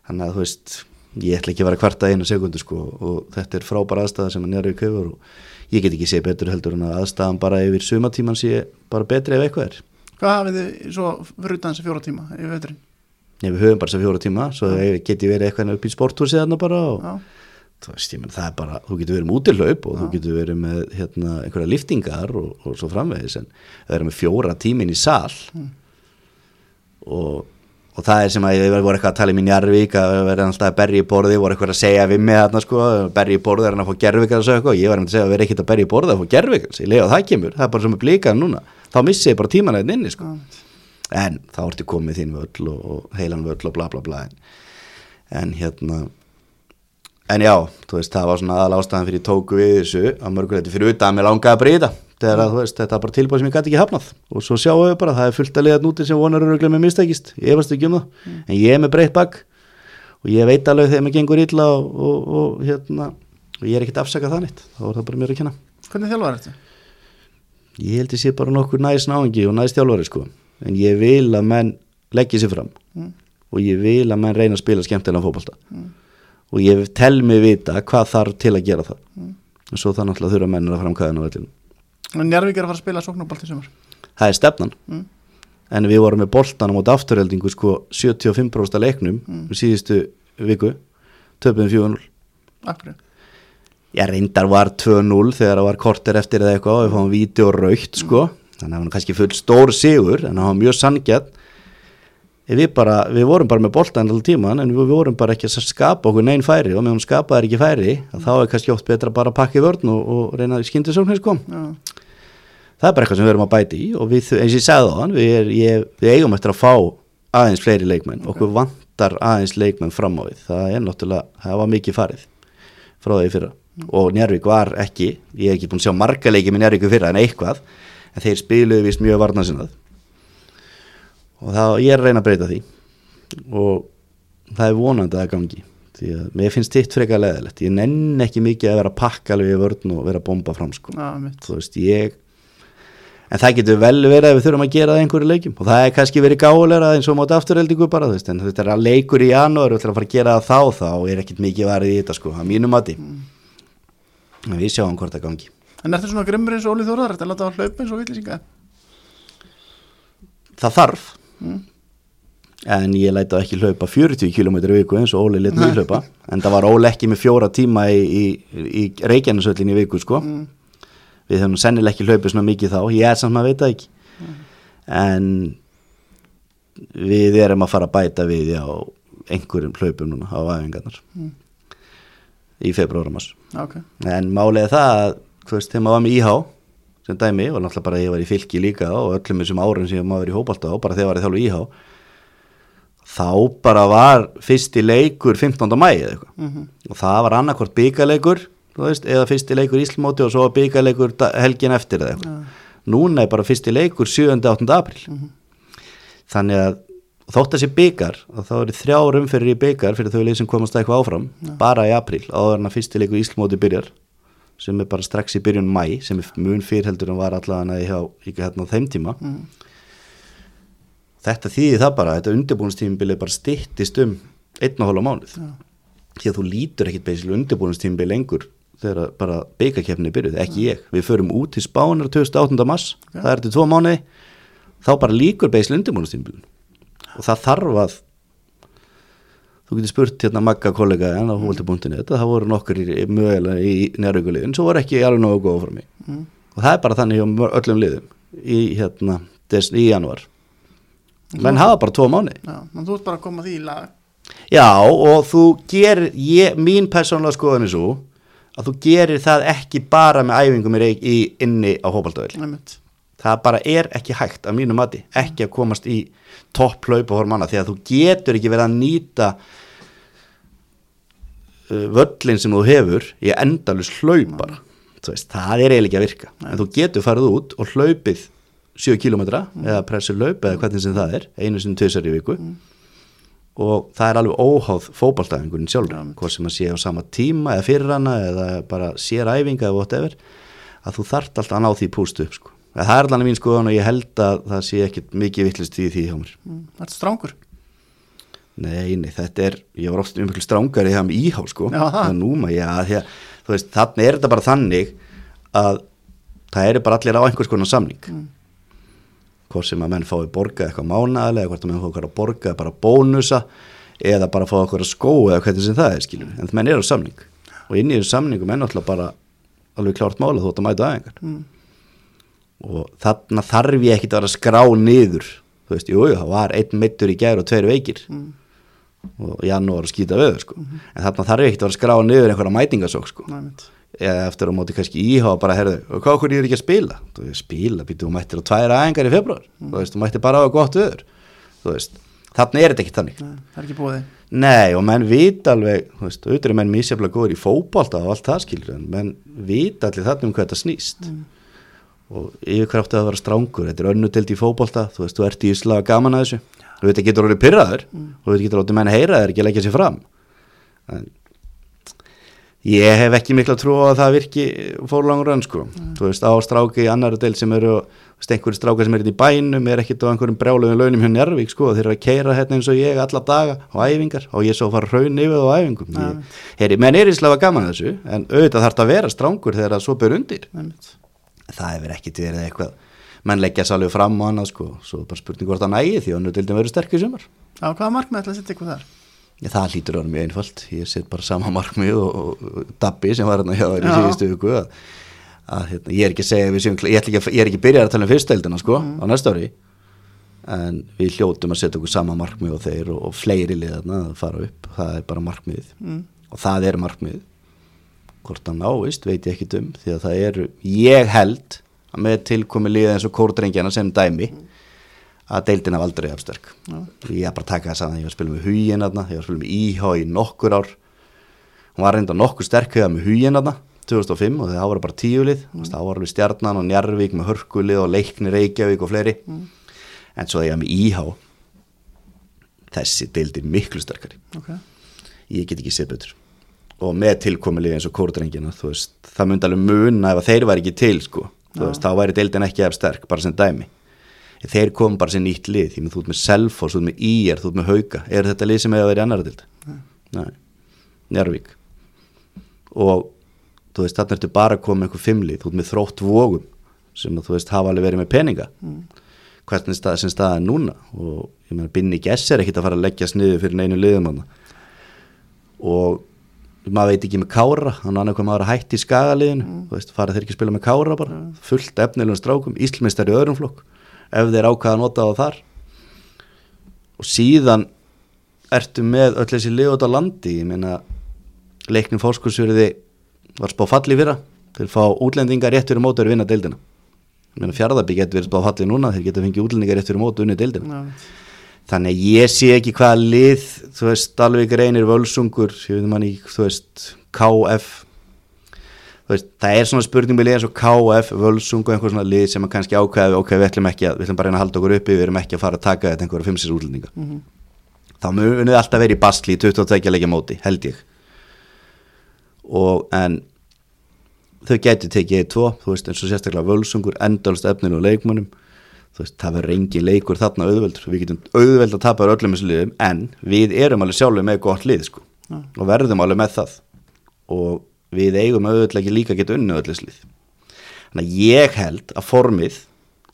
þannig að þú veist ég ætla ekki að vera kvarta einu sekundu sko og þetta er frábæra aðstæða sem að njárvík hefur og ég get ekki séð betur heldur en að aðstæðan bara yfir sumatíman sé bara betri ef eitthvað er.
Hvað hafið þið svo fyrir utan þessi fjóra tíma í veturinn?
Nei, við höfum bara þess að fjóra tíma svo ja. geti verið eitthvað upp í sporthúsi
Já,
veist, menn það er bara þú getur verið með útilaup og þú getur verið með hérna, einhverja liftingar og, og svo framvegis en það er með fjóra tímin í sal og, og það er sem að ég voru eitthvað að tala í mín Jarvík að vera alltaf að berja í borði voru eitthvað að segja við mig þarna sko berja í borði er hann að fá gerfikar og svo eitthvað og ég var að segja að vera ekkit að berja í borði að fá gerfikar ég lega að það kemur, það er bara sem að blika núna. Þá missi ég bara tíman einn inni sko. En þá ertu komið þín völl og, og heilan völl og bla bla bla en, en hérna en já, þú veist, það var svona aðal ástæðan fyrir tóku við þessu að mörguleiti fyrir utan að mér langaði að breyta þegar að þú veist, þetta er bara tilbúið sem ég gæti ekki hafnað. Og svo sjáum við bara, það er fullt að liða núti sem vonar öruglega með mistækist, ég efast ekki um það. En ég er með breytt bakk. Og ég veit alveg þegar mér gengur illa og, og, og hérna, og ég er ekkert afsakað það neitt, þá er það bara mér að kenna.
Hvernig þjálfar þetta?
ég held ég sé bara nokkur næst náingi og næst þjálfari sko, en ég vil að menn leggja sér fram.
Mm.
og ég vil að menn reyna að spila skemmtilega fótbolta og ég tel mig vita hvað þarf til að gera það. Og svo það náttúrulega þurfa mennir að framkvæða á vellinu
Og Njarvík er að fara að spila sóknarbolt í sumar?
Það er stefnan.
Mm.
en við vorum með boltanum út afturheldingu sko 75% af leiknum
Mm.
síðustu viku. Töpum 4-0
Akkur
ég reyndar var 2-0 þegar það var korter eftir eða eitthvað og við fáum vídeo raukt sko. Þannig að það var kannski full stór sigur en það var mjög sangjart við, bara, við vorum bara með boltan alltaf tíman en við vorum bara ekki að skapa okkur neinn færi og meðan skapaði ekki færi þá er kannski oft betra bara að pakka í vörn og, og reyna að skyndi sóknir sko.
Já,
það er bara eitthvað sem við erum að bæti í og við, eins og ég sagði á hann við, er, ég, við eigum eftir að fá aðeins fleiri leikmenn. Okkur vantar aðeins leikmenn fram á við. Það er náttúrulega, það var mikið farið frá því fyrra. Og Njárvík var ekki, ég hef ekki búin að sjá marga leikið með Njárvíku fyrra en eitthvað en þeir spiluðu vist mjög varnarsinnað og það, ég er að reyna að breyta því. Og það er vonandi að það gangi. Því að mér finnst þitt frekar leðilegt ég nenn ekki mikið að vera pakka alveg í vörn og vera að bomba fram sko.
Mitt.
þú veist, ég en það getur vel verið að við þurfum að gera það einhverju leikjum. Og það er kannski verið gáleira eins og móti afturheldingu bara, þú veist, en þetta er að leikur í janúar og ætla að fara að gera það þá, þá er ekkit mikið varið í þetta sko, að mínu mati. En við sjáum hvort það gangi.
En ertu svona grimmur eins og Óli þetta er villisinga?
það þarf en ég læta ekki hlaupa 40 km í viku eins og Óli lit mig hlaupa. En það var Óli ekki með fjóra tíma í, í, í Reykjanesöllin í viku sko. Við höfum sennileg ekki hlaupið svona mikið þá. Ég er samt maður veit það ekki. En við erum að fara að bæta við á einhverjum hlaupum núna á æfingarnar. Í februar og mars.
Ok,
en málið er það að þegar maður var með íhá sem dæmi og náttúrulega bara ég var í fylki líka og öllum þessum árum sem maður var í hópalta og bara þegar var ég þjálfu íhá þá bara var fyrsti leikur 15. mæi eða eitthvað
Mhm.
og það var annarkvort byggaleikur veist, eða fyrsti leikur Íslamóti og svo byggaleikur helgin eftir eða eitthvað núna er bara fyrsti leikur 7. og 8. april þannig að þótt að sé byggar og þá eru þrjár umferðir í byggar fyrir þau leið sem komast eitthvað áfram bara í april áður en að fyrsti leikur Íslamóti byrjar sem er bara strax í byrjun mæ sem er mun fyrir heldur en var allavega hjá ekki hérna á þeim tíma. Þetta þýði það bara þetta undirbúinstímbilið bara styttist um einn og hálfa mánuð. Því að þú lítur ekkit beisil undirbúinstímbil lengur þegar bara byggakefni byrjuð, ekki ég. Við förum út til Spánar 28. mars það er til tvo mánuði þá bara líkur beisil undirbúinstímbilin og það þarf að þú getur spurt hérna magga kollega en á þetta, það voru nokkur mögulega í nærvíkuliðin, svo voru ekki alveg nógu góð frá mig
Mm.
og það er bara þannig mör- öllum liðum í hérna, í januar menn hafa bara tvo mánu
já, en þú ert bara að koma því í lag.
Já og þú gerir ég, mín persónulega skoðan er svo að þú gerir það ekki bara með æfingum í, í inni á hópaldöðil það bara er ekki hægt að mínu mati, ekki að komast í topp hlaupa horf manna því að þú getur ekki verið að nýta völlin sem þú hefur í endalus hlaup bara Þú veist, það er eiginlega ekki að virka. En þú getur farið út og hlaupið 7 km eða pressur hlaup eða hvernig sem það er, einu sinni tvisar í viku. Og það er alveg óháð fótballtæðingurinn sjálfur, hvort sem að sé á sama tíma eða fyrir hana eða bara sér æfinga eða whatever, að þú þart alltaf að ná því pústu upp sko. Það er allan mín skoðan og ég held að það sé ekkit mikið vittlist í því hjá mér.
Mm. Þetta er strángur
Nei, nei, þetta er, ég var oft umhverfið strángari það með íhá sko,
það.
núma, já, því að, þú veist, þannig er þetta bara þannig að það eru bara allir á einhvers konar samning. Hvort sem að menn fái borga eitthvað mánaðlega, hvort að menn fái eitthvað að borga bara bónusa eða bara fá eitthvað að skó eða hvernig sem það er, skiljum, en menn eru á samning. Og inn í þessu samningum er náttúrulega bara alveg klárt mála þótt að mæta aðeingar.
Mm.
Og þarna þarf ég ekkit að vera skrá niður, þú veist, jú, það var einn meittur í gær og tveir veikir og janúar að skýta við sko. en þarna þarf ekkert að vera að skrá niður einhverja mætingasók sko. Eða eftir á móti kannski íhá bara herðu, og hvað okkur ég er ekki að spila? Þú veist, spila, býttu, þú mættir á tvær aðengar í februar þú veist, þú mættir bara á gott öður þarna er þetta ekki þannig.
Nei, Það er ekki búið
nei, og menn vita alveg þú veist, auðvitað menn mísjaflega góður í fótbolta og allt það skilur, en menn vita allir þarna um hvað þetta snýst. Og yfir hver áttu að vera strángur þetta er önnudild í fótbolta, þú veist, þú ert í slag gaman að þessu, þú veit, getur orðið pyrraður og þú veit, getur orðið menn heyra þér ekki að leggja sér fram. En ég hef ekki mikla trú á að það virki fórlangur önn sko, þú veist, á stráki í annari del sem eru, einhverju strákar sem eru í bænum, er ekkit á einhverjum brjálegum launum hjá Njarvík, sko, þeir eru að keira hérna eins og ég alla daga á æfingar. Og ég svo fara raun yfir á æfingum.
Ja.
ég, heyri, menn er í slafa gaman þessu en auðvitað þarf þetta að vera strángur þegar það svo ber undir. Það hefur ekkit verið eitthvað menn leggja sálega fram og annað sko. Svo bara spurning hvort það nægi því að nú dildin verður sterk í sumar.
Já, hvaða markmið ætla að setja ykkur þar?
Já, það hlýtur að vera mjög einfalt. Ég set bara sama markmið og, og, Dabbi sem var hérna hjá þér í síðustu viku að, að hérna, ég er ekki að segja við séum, ég, ekki ég er ekki byrjað að tala um fyrsteldina sko á næsta ári. En við hljótum að setja okkur sama markmið og þeir og, og fleiri liðarna að fara upp. Það er bara markmiðið.
Mm.
og það er markmiðið. Hvort það náist veit ég ekki um því að það eru, ég held með tilkomi liða eins og kórdrengjana sem dæmi að deildin af aldrei afstörk ég er bara að taka þess að ég var að spila með hugin aðna, ég var að spila með íhá í nokkur ár hún var reynda nokkur sterk höfða með hugin aðna 2005 og það var bara tíulið mm. það var alveg stjarnan og njarvík með hörkulið og leikni Reykjavík og fleiri mm. en svo þegar ég var með íhá þessi deildir miklu sterkari
okay.
ég get ekki séð betur og með tilkomilið eins og kórdrengina veist, það myndi alveg muna ef þeir væri ekki til sko. Veist, þá væri deildin ekki ef sterk bara sem dæmi. Þeir kom bara sem nýtt lið því þú ert með Selfos, þú ert með Ír, þú ert með Hauka. Er þetta lið sem hefur verið annar dild? Nei, Njárvík og þú veist þarna ertu bara að koma með einhver fimmlið, þú ert með þrótt vógum sem þú veist hafa alveg verið með peninga. Mm. hvernig stað, sem staða er núna? Og ég meina Binni Gess er ekkit að fara að leggja sniðu fyrir einu liðum og maður veit ekki með kára hann annað hvað maður hætti í skagaliðinu mm. þú veist, farið þeir ekki að spila með kára bara mm. fullt efnilegum strákum, Íslmestari öðrum flokk ef þeir ákvaða að nota það þar og síðan ertu með öll þessi lið út á landi ég meina, leiknum fórskursverði var spá falli fyrra til að fá útlendingar rétt fyrir mótu að vinna deildina ég meina, fjárðabík getur verið spá falli núna þeir geta fengið útlendingar rétt fyrir mótu að vinna deildina þannig að ég sé ekki hvaða lið þú veist, Dalvik reynir völsungur ég veit manni, þú veist, KF þú veist, það er svona spurning með lið eins og KF, völsungur einhver svona lið sem að kannski ákveði, ok, við ætlum ekki að við ætlum bara að að halda okkur uppi, við erum ekki að fara að taka þetta einhverja fimmsins útlendinga. Mm -hmm. þá munið alltaf verið í basli í 22 leikja móti, held ég. Og en þau getur tekið í tvo, þú veist, eins og sérstaklega völsungur endalst efninu og leikmannum veist, það verður engin leikur þarna auðveldur. Við getum auðveld að tapa öllum þessu liðum en við erum alveg sjálfur með gott lið sko, ja. og verðum alveg með það. Og við eigum auðveld ekki líka að geta unni öll þessu lið. Þannig að ég held að formið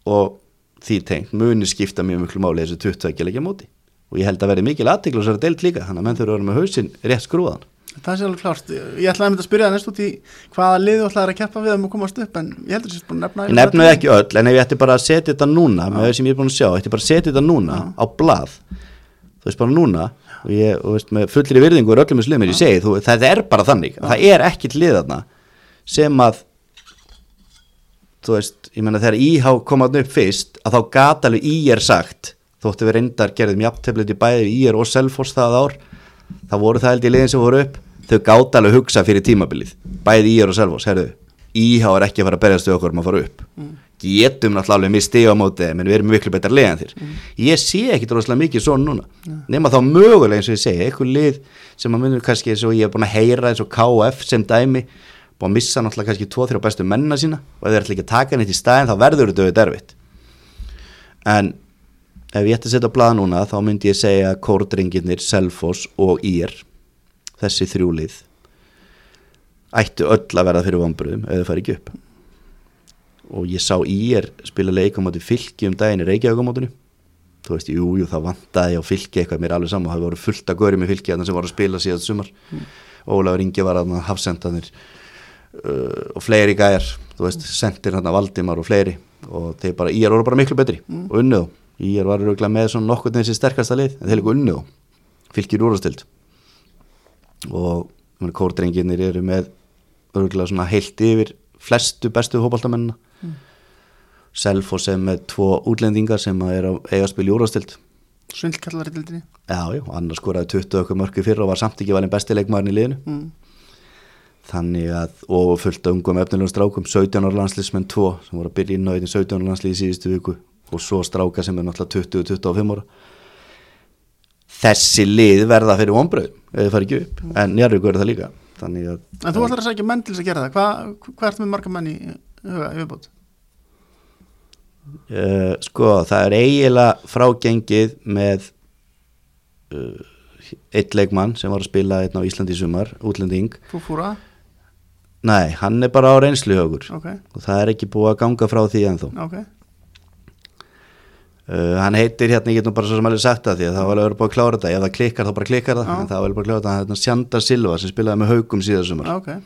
og því tengt muni skipta mjög mjög máli þessu 22 leikja móti. Og ég held að verði mikil aðtikl og sér að deilt líka þannig að menn þurfa að vera með hausin rétt skrúðan
Það sé alveg klárt, ég ætlaði að mynda að spyrja það næst út í hvaða lið þú ætlaði að keppa við að mú komast upp en ég heldur að það sé búin að nefna
Ég nefnaði ekki öll en ef ég ætti bara að setja þetta núna með það sem ég er búin að sjá, ég ætti bara að setja þetta núna á blað, þú veist bara núna og ég, og veist, með fullri virðingu er öllum í slimir, ég segi, þú, það er bara þannig. Það er ekkit lið þarna sem að þú veist, ég menna þegar íhá komaðn upp fyrst að þá gata alveg í er sagt þóttu við reyndar gerðum jafntefnit í bæði í er og selfos það ár það voru það held í liðin sem voru upp. Þau gátt alveg hugsa fyrir tímabilið. Bæði í er og selvos, herru íhá er ekki að fara að berjast við okkur um að fara upp. Mm. getum náttúrulega alveg misti á móti menn við erum miklu betur leðan þér. Mm. ég sé ekki droslega mikið svo núna. Yeah. nema þá mögulega eins og ég segja eitthvað lið sem að munum kannski eins og ég hef búin að heyra eins og KF sem dæmi búin að missa náttúrulega kannski 2-3 bestu mennina sína og ef þeir ætla ekki að taka henni til staðin þá verður þetta auðvitað erfitt. En ef ég ætti að setja blada núna þá myndi ég segja kórdringirnir, Selfos og Ír þessi þrjúlið ættu öll að verða fyrir vonbröðum ef það fær ekki upp og ég sá í er spila leika moti fylki um daginn í Reykjavík þú veist, jú, jú, það vantaði á fylki eitthvað mér alveg saman, það voru fullt að góri með fylki sem voru að spila síðan sumar mm. Ólafur Ingi var að hafsendanir uh, og fleiri gæjar þú veist, sendir hann að Valdimar og fleiri og þeir bara, í er voru bara miklu betri mm. og unnið í er var með svona nokkur þessi sterkasta lið, en þeir líka unnið fylkir úrstild og kórdrenginir eru með örgulega svona heilt yfir flestu bestu hópaldamennina mm. Selfos er með tvo útlendingar sem er að eiga að spila í úrvastild
Svindlkallar í dildinni
Já, já, annars skoraði 20 okkur mörku fyrra og var samt ekki valin bestileikmaðurinn í liðinu. Mm. þannig að, og fullt af ungum efnilegum strákum, 17 ára landslismenn 2 sem voru að byrja inn á því 17 ára landslið í síðustu viku og svo stráka sem er náttúrulega 20-25 ára. Þessi lið verða fyrir vonbröðum ef þið fari ekki upp, en Njarvík verður það líka.
Þannig að En þú ætlar að segja menn til þess að gera það. Hvað hva ert með marga menn í huga yfirbútt?
Uh, sko, það er eiginlega frágengið með uh, eitt leikmann sem var að spila einn á Íslandi í sumar, útlending.
Fúfúra?
Nei, hann er bara á reynsluhaugur
okay.
og það er ekki búið að ganga frá því ennþá.
Ok
Uh, hann heitir hérna, ég get nú bara svo sem alveg sagt það því að það var alveg búin að klára þetta, ef það klikkar þá bara klikkar það, ah. en það var alveg búin að klára þetta hann er hérna Sjandar Silva sem spilaði með haugum síðan sumar
okay.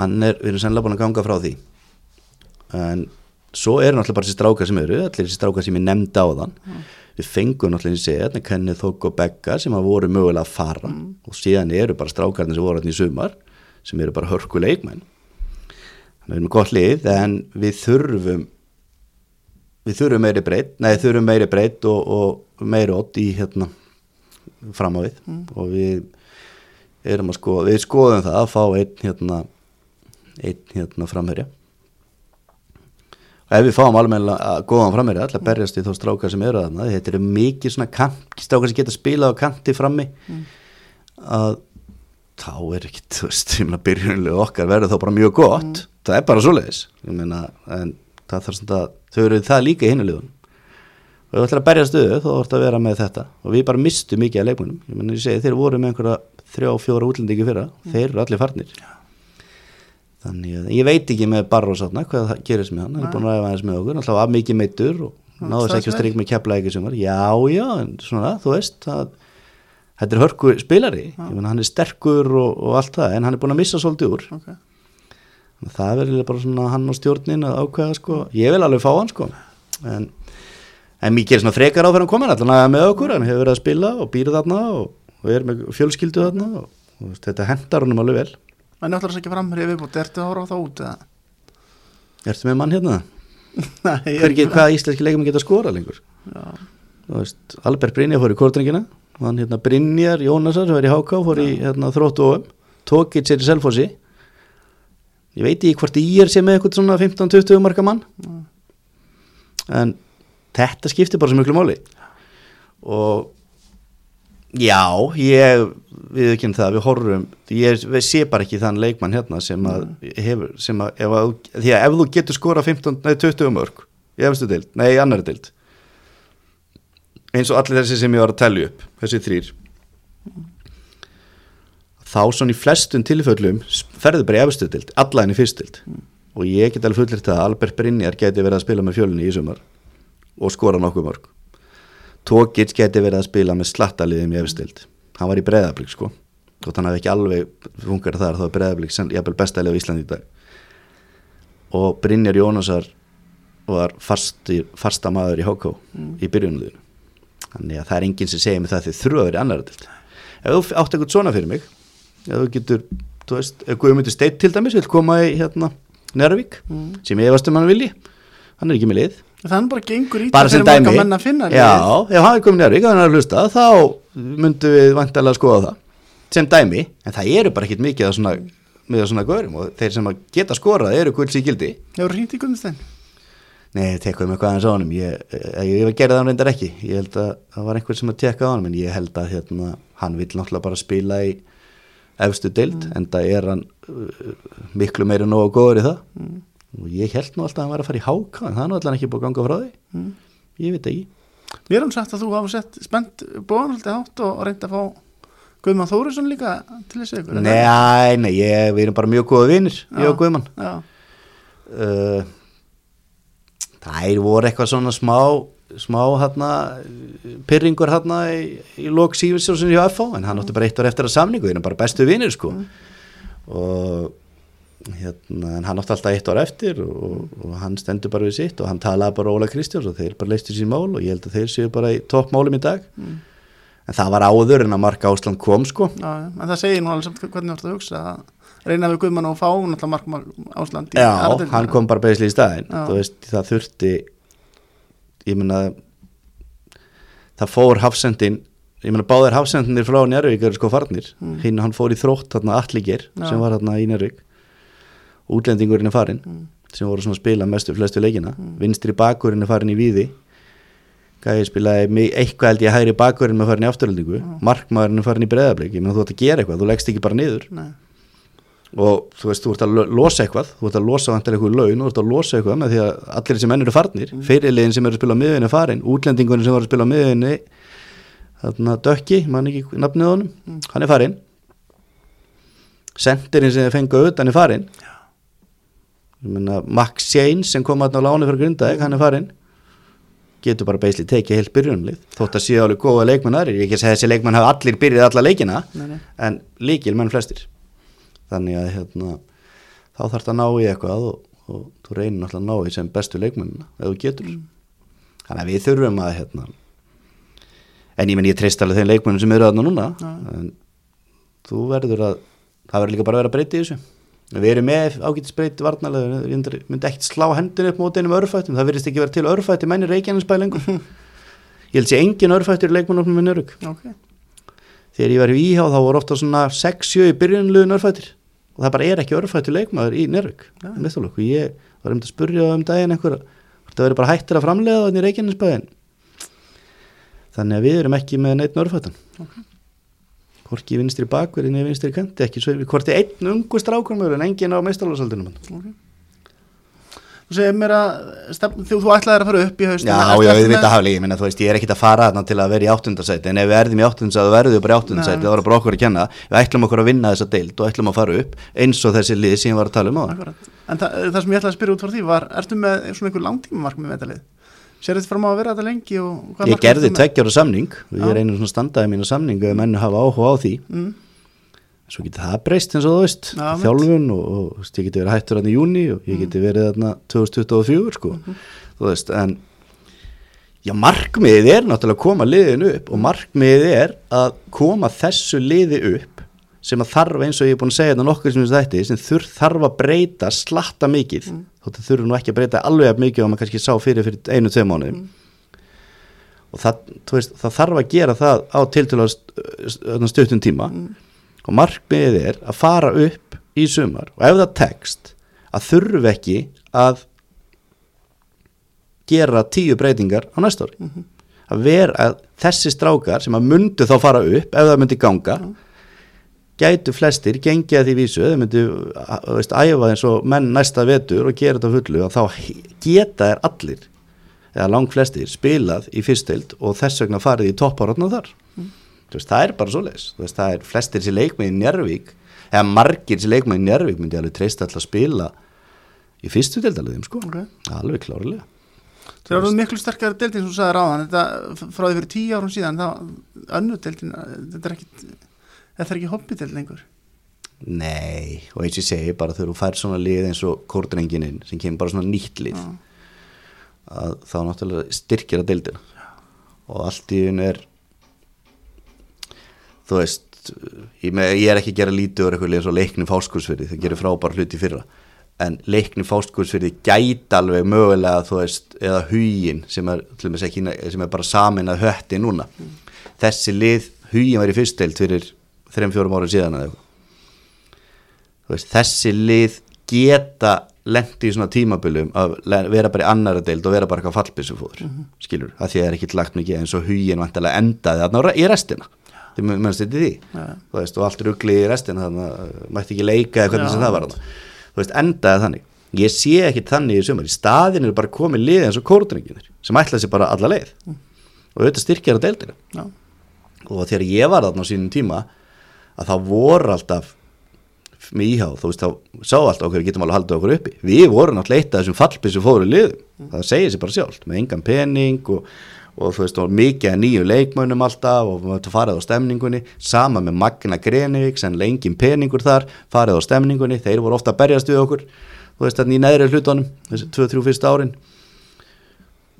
hann er, við erum sennilega búin að ganga frá því en svo eru náttúrulega bara þessi strákar sem eru, allir þessi strákar sem ég nefndi á þann ah. við fengum náttúrulega í segja, Kenneth Þók og Begga sem hafa voru mögulega að fara mm. og síðan eru bara strákarnir sem voru allir í sumar sem eru bara hörkuleikmenn að við þurfum meiri breytt, nei þurfum meiri breytt og, og meiri ótt í hérna fram á við. Og við erum að skoða, við skoðum það að fá einn hérna einn hérna framherja. Og ef við fáum alveg góðan framherja alltaf berjast í þá strákar sem eru þarna. Þetta eru mikið svona kant, strákar sem geta spilað á kanti frammi. Að þá er ekki, þú veist, *laughs* ég meina byrjunlega okkar verður þá bara mjög gott. Það er bara svoleiðis, ég meina en það þarf svona að, þau eru það líka í hinulegun og ef þú ætlar að berja stöðu þá vart að vera með þetta. Og við bara mistu mikið af leikmunum, ég meina ég segi þeir voru með einhverja þrjá, fjóra útlendingi fyrra. Þeir eru allir farnir. Þannig að ég veit ekki með Barros hvað það gerist með hann, hann er búin að ræða aðeins með okkur. Alltaf af mikið meittur og náðu þess ekki að stryk með kepla ekki sem var, já já svona, þú veist, það þetta er hörku spilari, ég meina hann er sterkur og, og allt það, en hann er búin að missa svolítið úr.
Ok
það verður bara svona hann og stjórnin að ákveða sko, ég vil alveg fá hann sko. En, en mikið er svona frekar á fyrir hann komin allan með okkur, hann hefur verið að spila og býra þarna og, og er með fjölskyldu þarna og, og þetta hendar honum alveg vel.
En ætlar að segja framherja viðbútt, ertu að horfa á það út eða?
Ertu með mann hérna? *laughs*
Nei, ég
Hver ekki, hvað íslenski leikum geta skora lengur? Veist, Albert Brynjar fór í kortringina hann hérna Brynjar Jónasar sem var í HK fór í hérna, Tókitt sér í Selfossi ég veit ekki hvort ég er sem með eitthvað svona 15-20 marka mann. En þetta skiptir bara svo miklu máli. Og já, ég við ekki það, við horfum ég sé bara ekki þann leikmann hérna sem að hefur, sem að, ef að því að ef þú getur skora 15, nei 20 mörg í efstu dild, nei í annari dild eins og allir þessi sem ég var að tellja upp þessi þrýr þá svona í flestum tilföllum ferður bara í efstu dild, allan í fyrst dild og ég get alveg fullir það að Albert Brynjar geti verið að spila með fjölunni í sumar og skora nokkuð mörg Tókic geti verið að spila með slattaliðum í efstild hann var í breðablík sko. Og hann hafði ekki alveg fungar þar þá er breðablík jafnvel bestælega á Íslandi í dag. Og Brynjar Jónasar var fasti, fasta maður í HK í byrjunuðinu þannig að það er enginn sem segir mig það því að vera annar ef þú átt eitthvað svona fyrir mig ef þú getur, þú veist, Guðmundur Steit til dæmis vil koma í hérna Nærvík, sem ég efast um hann vilji hann er ekki með lið.
Þannig bara gengur í
sem
fyrir marga
dæmi.
menn að finna
já, ef hann er komin í Njarvík og hann er að hlusta þá myndum við vantarlega að skoða það. Sem dæmi, en það eru bara ekkit mikið svona, með svona görum og þeir sem að geta skorað eru gulds í gildi.
Hefur hringt í Gunnstein?
nei, tekuðum eitthvað aðeins á honum. Ég, ég, ég var gerðið hann reyndar ekki. Ég held að það var einhver sem að teka á honum en ég held að hérna, hann vil náttúrulega bara spila í efstu deild en það er hann uh, miklu meira nógu góður í það. Og ég held nú alltaf að hann var að fara í háka en það er nú alltaf ekki búið að ganga frá því. Ég veit ekki.
Mér erum sagt að þú hafa sett spennt bóðan alltaf hátt og reynd að fá Guðmann Þórisson líka til þessu ykkur
Nei, nei, ég, við erum bara mjög góða vinnir, ég og Guðmann. Uh, þær voru eitthvað svona smá, smá hérna, pyrringur hérna í, í lok sífisjóðsins hjá FH, en hann átti bara eitt ár eftir að samningu, við erum bara bestu vinnir, sko. Og hérna, hann átti alltaf eitt ár eftir og, og hann stendur bara við sitt og hann talaði bara Óla Kristjáns og þeir bara leistu sín mál og ég held að þeir séu bara í toppmálum í dag. En það var áður en að Marka Ásland kom, sko.
já, en það segir nú alveg samt hvernig þú ert að hugsa að reyna við Guðmann og fá náttúrulega markmann Ásland í
Já, hann kom bara beisli í veist, það þurfti ég meina það fór hafsendin ég meina báðir hafsendinir frá Njárvík eru sko farnir, hinn hann fór í þrótt þarna alligir
Mm. Já.
sem var þarna í Njárvík útlendingurinn er farinn
Mm.
sem voru svona að spila mestu flestu leikina. Vinstri bakurinn er farin í víði. Gæði spilaði eitthvað held ég hægri bakurinn með farin í afturöldingu markmaðurinn er farin í breðablik ég meina þú ætti að gera eitthvað, þú leggst ekki bara niður.
Nei,
og þú veist, þú ert að lo- losa eitthvað þú ert að losa vantar eitthvað laun, þú ert að losa eitthvað með því að allir þessi menn eru farnir mm. fyrirliðin sem eru að spila á miðunni er farin útlendingunni sem var að spila á miðunni þarna Dökki, mann ekki nafnið honum hann er farin sendirinn sem þið fengu auðvitað hann er farin ég meina Max Janes sem kom að á láni fyrir Grindavík, hann er farin getur bara beisli tekið heilt byrjunlið þótt að séu alveg góða leikmenn aðrir. Ég ekki að þessi leikmenn hafa allir byrjað alla leikina
nei, nei.
en líkil menn flestir þannig að hérna, þá þarf það að ná í eitthvað og, og þú reynir náttúrulega að ná í sem bestu leikmennina ef þú getur þannig að við þurfum að hérna, en ég menn ég treyst alveg þeim leikmennum sem eru aðna núna
Já.
en þú verður að það verður líka bara að vera að breyta í þessu Við erum með ágætisbreyt varnalega, við myndi ekkert slá hendin upp mót einum örfættum, það verðist ekki vera til örfætti menni Reykjanesbæ lengur. *laughs* Ég held sé engin örfættur leikmannofnum með nörg.
ok,
Þegar ég var í íhá þá voru ofta svona 6-7 í byrjunluðin örfættir og það bara er ekki örfættur leikmaður í nörg.
Já.
og ég var um að spurja um daginn einhver, það verður bara hættir að framlega þannig í Reykjanesbæðin. Þannig að við erum ekki með neitt örfættan.
Ok.
Hvorki vinstri bakverði niður vinstri kanti, ekki svo, hvort er einn ungu strákurmur en engin á meistarlóðsaldunum.
ok Þú segir mér að stefn, þú, þú ætlaðir að fara upp í haust
Já, já, við veit að hafa líka, ég minna, þú veist, ég er ekkit að fara þarna til að vera í áttundasæti, en ef við erðum í áttundasæti, þá verðum við bara í áttundasæti,
Nei.
það var bara okkur að kenna, við ætlum okkur að vinna þessa deild og ætlum að fara upp, eins og þessi lið sem ég var að tala um á það.
En það, það sem ég ætlaði að spyrja út frá því var, ertu með svona einhver langtímamark með metalið? Sér þetta fram á að vera þetta lengi
Ég gerði tveggjára samning, og ég er einu svona standaði mínu samning ef menn hafa áhuga á því,
Mm,
svo getur það breyst eins og þú veist,
mitt.
þjálfun og, og þú veist, ég geti verið hættur hann í júni og ég geti verið þarna 2024, sko, þú veist, en Já, markmiðið er náttúrulega að koma liðinu upp og markmiðið er að koma þessu liði upp sem að þarf eins og ég er búin að segja þetta nokkur sem þessu þætti sem þurf, þarf að breyta slatta mikið. Mm. þóttu þurfu nú ekki að breyta alveg mikið og maður kannski sá fyrir fyrir einu, tvei mánuðum. Og það, þú veist, það þarf að gera það á tiltölu stuttum tíma og markmiðið er að fara upp í sumar. Og ef það tekst að þurfu ekki að gera tíu breytingar á næsta ári. Að vera að þessi strákar sem að myndu þá fara upp ef það myndi ganga gætu flestir gengja því vísu þau myndu veist, æfa eins og menn næsta vetur og gera þetta fullu og þá geta þær allir eða lang flestir spilað í fyrstild og þess vegna farið í topparotna þar veist, það er bara svoleiðis. Þú veist, það er flestir sér leikmenn í Njárvík eða margir sér leikmenn í Njárvík myndi alveg treysta alltaf að spila í fyrstu deildaliðum sko.
Ok.
alveg klárlega.
Það eru miklu sterkari deildin sem þú sagði ráðan þetta frá því fyrir tíu árum síðan þá önnu deildin, þetta er ekki þetta er ekki hobbydeild lengur.
Nei, og eins og ég segi bara þegar þú fær svona lið eins og kórdrengininn sem kemur bara svona nýtt lið að þá náttúrulega styrkir að deildina. Og allt í hún er þú veist ég, með, ég er ekki að gera lítið úr eitthvað eins og leikni fáskursfyrði, það gerir frábær hluti fyrra. En leikni fáskursfyrði gæti alveg mögulega þú veist eða hugin sem er, ekki, sem er bara samin að hötti núna. Þessi lið, hugin var í fyrstdeild fyrir 3-4 ára síðan eða eitthvað. Þessi lið geta lendi í svona tímabilum að vera bara í annara deild og vera bara eitthvað fallbissufóður mm -hmm. skilur, að því að það er ekkit lagt mikið eins og hugin vantilega endaði í restina þið mennst þetta því.
Já.
þú veist, og allt ruggli í restina þannig að mætti ekki leika eða hvernig sem það var veist, endaði þannig. Ég sé ekki þannig í sumar, í staðin er bara komið lið eins og kórdrenginir sem ætlaði sér bara alla leið. Og auðvitað styrkjar að deildina.
Já,
og þegar ég var þarna á sínum tíma að það voru alltaf með íhá, þú veist, þá sá alltaf okkur við getum alveg að halda okkur uppi, við vorum náttúrulega eitt af þessum fallbissu fóru liðum, það segir sér bara sjálft með engan pening og, og þú veist, og mikið að nýju leikmönnum alltaf og við höfum farið á stemningunni sama með Magna Grenivík, sem lengin peningur þar, farið á stemningunni þeir voru ofta að berjast við okkur þú veist, þannig í neðri hlutunum, þessi 2-3 fyrsta árin.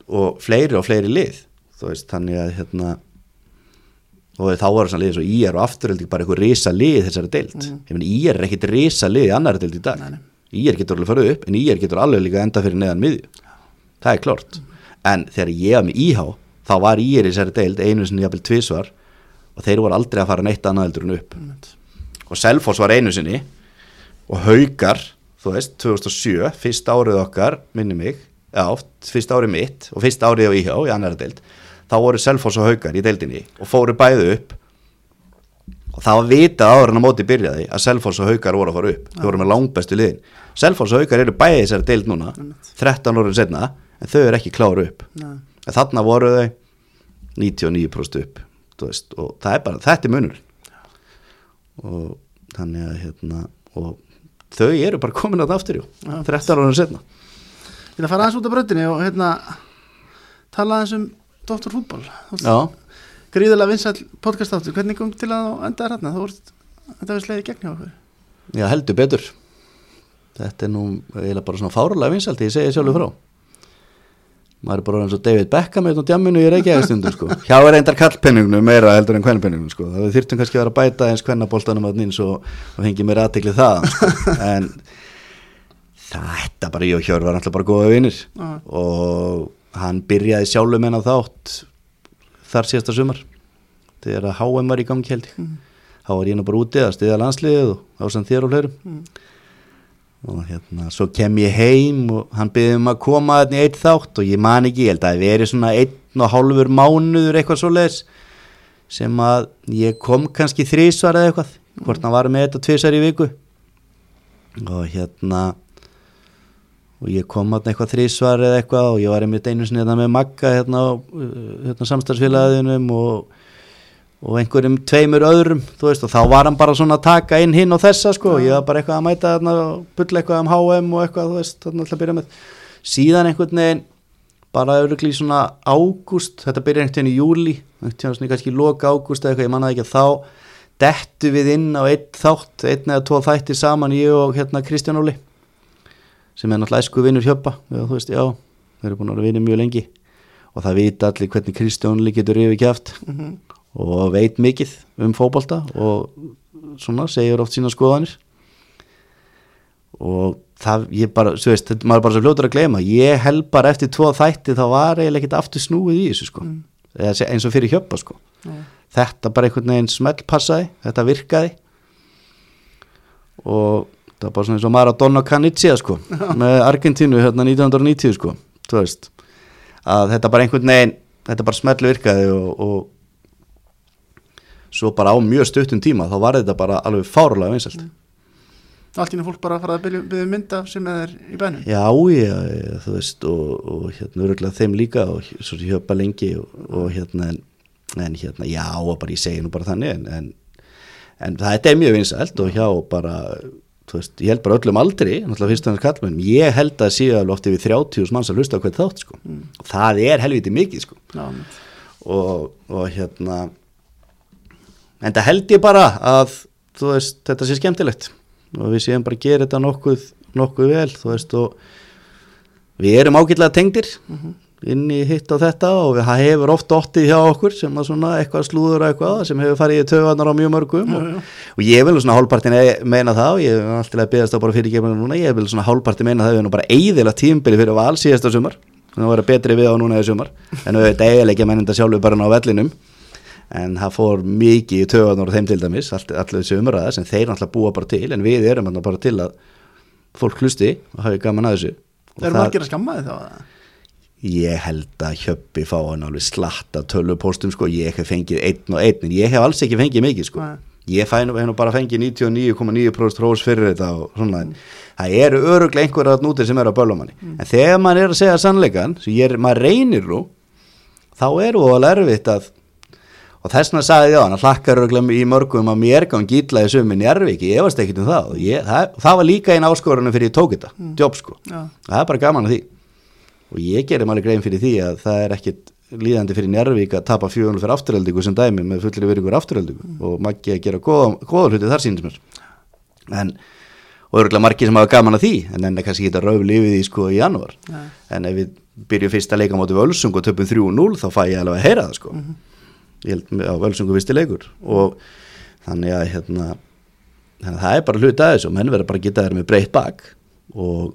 Og fleiri og fleiri lið þú veist, þannig að hérna og þá var lið eins og IR og afturöldi bara eitthvað risa lið þessari deild. Ég meni IR er ekkit risa lið í annari deild í dag.
Nei, nei.
IR getur alveg farið upp en IR getur alveg líka enda fyrir neðan miðju. Það er klart en þegar ég var með IH þá var IR í þessari deild einu sinni jafnvel tvisvar og þeir voru aldrei að fara neitt annað heldur en upp.
Einmitt.
og Selfoss var einu sinni og Haukar, þú veist, 2007 fyrst árið okkar, minni mig já, fyrst árið mitt og fyrst árið á IH í annara deild, þá voru Selfoss og Haukar í deildinni og fóru bæðu upp. Og það var vitað áður en að móti byrjaði að Selfoss og Haukar voru að fara upp. Þau voru með langbestu liðin. Selfoss og Haukar eru bæði í þessari deild núna 13 árum setna, en þau eru ekki kláru upp.
Nei.
En þarna voru þau 99% upp veist, og það er bara, þetta er munur og þannig að hérna, og þau eru bara komin að það aftur,
Já.
13 árum setna
Ég ætla að fara aðeins út af bröndinni og hérna tala aðeins um Dr. Fútbol.
Já,
Gríðarlega vinsæll podcast áttur, hvernig kom til að þú endaði hérna? Þú voru, þetta var slegið gegn hjá okkur.
Já, heldur betur. Þetta er nú eiginlega bara svona fárulega vinsælti, ég segi sjálfur frá maður er bara eins og David Beckham einn á djamminu í Reykjavík stundu sko. *laughs* hjá er reyndar kallpenningnu meira heldur en kvennpenningnu sko. það þurftum kannski að vera að bæta eins kvennabóltanum að nýns og, og hengi mér aðtikli það sko. en þetta bara ég og Hjörð var alltaf bara góða vinnir
Já.
og hann byrjaði sjálfum en á þátt þar síðasta sumar þegar að HM var í gangi held ég þá var ég nú bara úti að stiða landsliðið og ásand þér og fleirum og hérna svo kem ég heim og hann byrði um að koma þarna í eitt þátt og ég man ekki, ég held að það veri svona einn og hálfur mánuður eitthvað svo leiðis sem að ég kom kannski þrísvar eða eitthvað hvort hann var með þetta tvisar í viku. Og hérna og ég kom hann eitthvað þrísvar eða eitthvað og ég var einmitt einu sinni hérna með Magga hérna á uh, hérna, samstagsfélagðinum og, og einhverjum tveimur öðrum veist og þá var hann bara svona að taka inn hinn og þessa sko og ég var bara eitthvað að mæta hérna og bulla eitthvað um HM og eitthvað veist þarna alltaf byrja með. Síðan einhvern veginn bara örugglega í svona ágúst þetta byrja einhvern veginn í júli einhvern veginn svona kannski í loka ágúst eða eitthvað ég mannaði ekki að þá dettu við inn á einn þátt einn eða tvo þætti saman ég og hérna Kristján Óli sem er náttúrulega æsku vinnur hjöpa já, þú veist, já, þeir eru búin að vera vinnir mjög lengi. Og það vita allir hvernig Kristján Óli getur yfir kjáft og veit mikið um fótbolta og svona segir oft sína skoðanir. Og það, ég bara, þú veist, þetta maður er bara svo fljótur að gleyma, ég held bara eftir tvo þætti þá var eiginlega ekkert aftur snúið í þessu sko, se- eins og fyrir hjöpa sko, þetta bara einhvern veginn smellpassaði, þetta virkaði. Og það var bara svona eins og Maradona Canizia sko, með Argentínu hérna 1990 sko, þú veist. Að þetta bara einhvern veginn þetta bara smellu virkaði og, og svo bara á mjög stuttum tíma þá var þetta bara alveg fárlega vinsælt.
Allt í einu fólk bara að fara að byrja, byrja mynda sem er í bænum.
Já, já, já, þú veist og, og hérna öruglega þeim líka og svo hjöpa lengi og, og hérna en, en hérna, já, bara ég segi nú bara þannig en, en, en það er mjög vinsælt og hjá bara veist, ég held bara öllum aldri náttúrulega fyrst og annars kallmenn, ég held að séu alveg oft yfir 30 manns að hlusta á hvern þátt sko. og það er helviti mikið sko. Og, og hérna en það held ég bara að veist, þetta sé skemmtilegt. Og við séum bara að gera þetta nokkuð nokkuð vel, veist og við erum ágætlega tengdir inn í hitt og þetta og við, það hefur oft óttið hjá okkur sem að svona eitthvað slúður eitthvað sem hefur farið í töðvarnar á mjög mörgum og, og ég vil svona hálfpartin e- meina það og ég er alltaf að beðast á bara fyrir gefinu núna. Ég vil svona hálfpartin meina það við erum bara eigðila tímbili fyrir val síðasta sumar. Það var betri við á núna í sumar. En við veit eiginlega menninda sjálfur bara á vellinum en það fór mikið í töðvarnar og þeim til dæmis all, allir þessi umræða sem þeir náttúrulega búa bara til en við erum bara til að fólk hlusti og hafi gaman að þessu Og
Eru
það-
margir að skamma þið þá?
Ég held að Hjöppi fá hann alveg slatta tölvupóstum sko, ég hef fengið einn og einn, en ég hef alls ekki fengið mikið sko.
Nei.
Ég fæ nú, bara fengið 99,9% hrós fyrir þetta og svona, en það eru öruglega einhverja að núti sem eru að bölva manni. En þegar maður er að segja sannleikan, sem maður reynir nú, þá eru það alveg erfitt að, og þess vegna sagði ég á hann, að hlakkar í mörgum að mér gang gítlaði sumin í Erviki, ég varst ekkit um það, og ég, það, það var líka einn áskorunum fyrir ég tók þetta, jobb sko.
Já.
Það er bara gaman að því. Og ég gerum alveg grein fyrir því að það er ekkit líðandi fyrir Njarvík að tapa 400 fyrir afturöldingu sem dæmi með fullir virðingur afturöldingu og Maggi að gera góða, hluti þar mér. En og örgulega margir sem hafa gaman að því en enn er kannski ekki að rauf lifið í sko í janúar.
Nei.
en ef við byrjum fyrst að leika móti völsung og töpum 3-0 þá fæ ég alveg að heyra það sko. Ég held að völsungu fyrsti leikur. Og þannig að hérna þannig að það er bara hluti að þessu. Og menn verður bara að geta þær með breytt bak. Og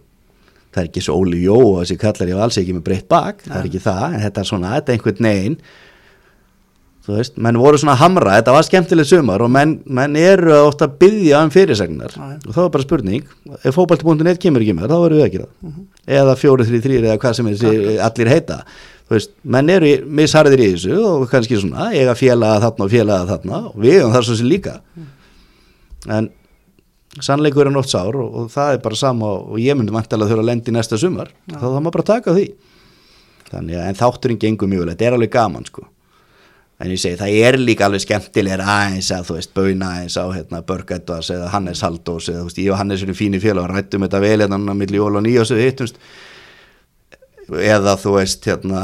það er ekki svo Óli Jó og þessi kallar ég alls ekki með breytt bak, það er ekki það en þetta er svona, þetta er einhvern negin þú veist, menn voru svona hamra. Þetta var skemmtileg sumar og menn, menn eru ofta að byggja um fyrirsagnar.
Já.
og þá er bara spurning, ef fótbalti.net kemur ekki með, þá verður við gera það. Eða 4-3-3 eða hvað sem þessi allir heita, veist, menn eru misharðir í þessu og kannski svona eiga félaga þarna og félaga þarna og við og það svo sem líka. En sannleikur er nótt sár og, og það er bara sama og ég myndi vantilega þurfa að lendi næsta sumar. Þá þá maður bara að taka því. Þannig að en þátturinn gengur mjög vel. Þetta er alveg gaman sko. En ég segi það er líka alveg skemmtilegur aðeins að þú veist bauna aðeins á hérna Börg Edvards eða Hannes Haldós eða veist ég og Hannes erum fínir félag og rættum þetta vel hérna núna milli jól og nýjós við hittumst eða þú veist hérna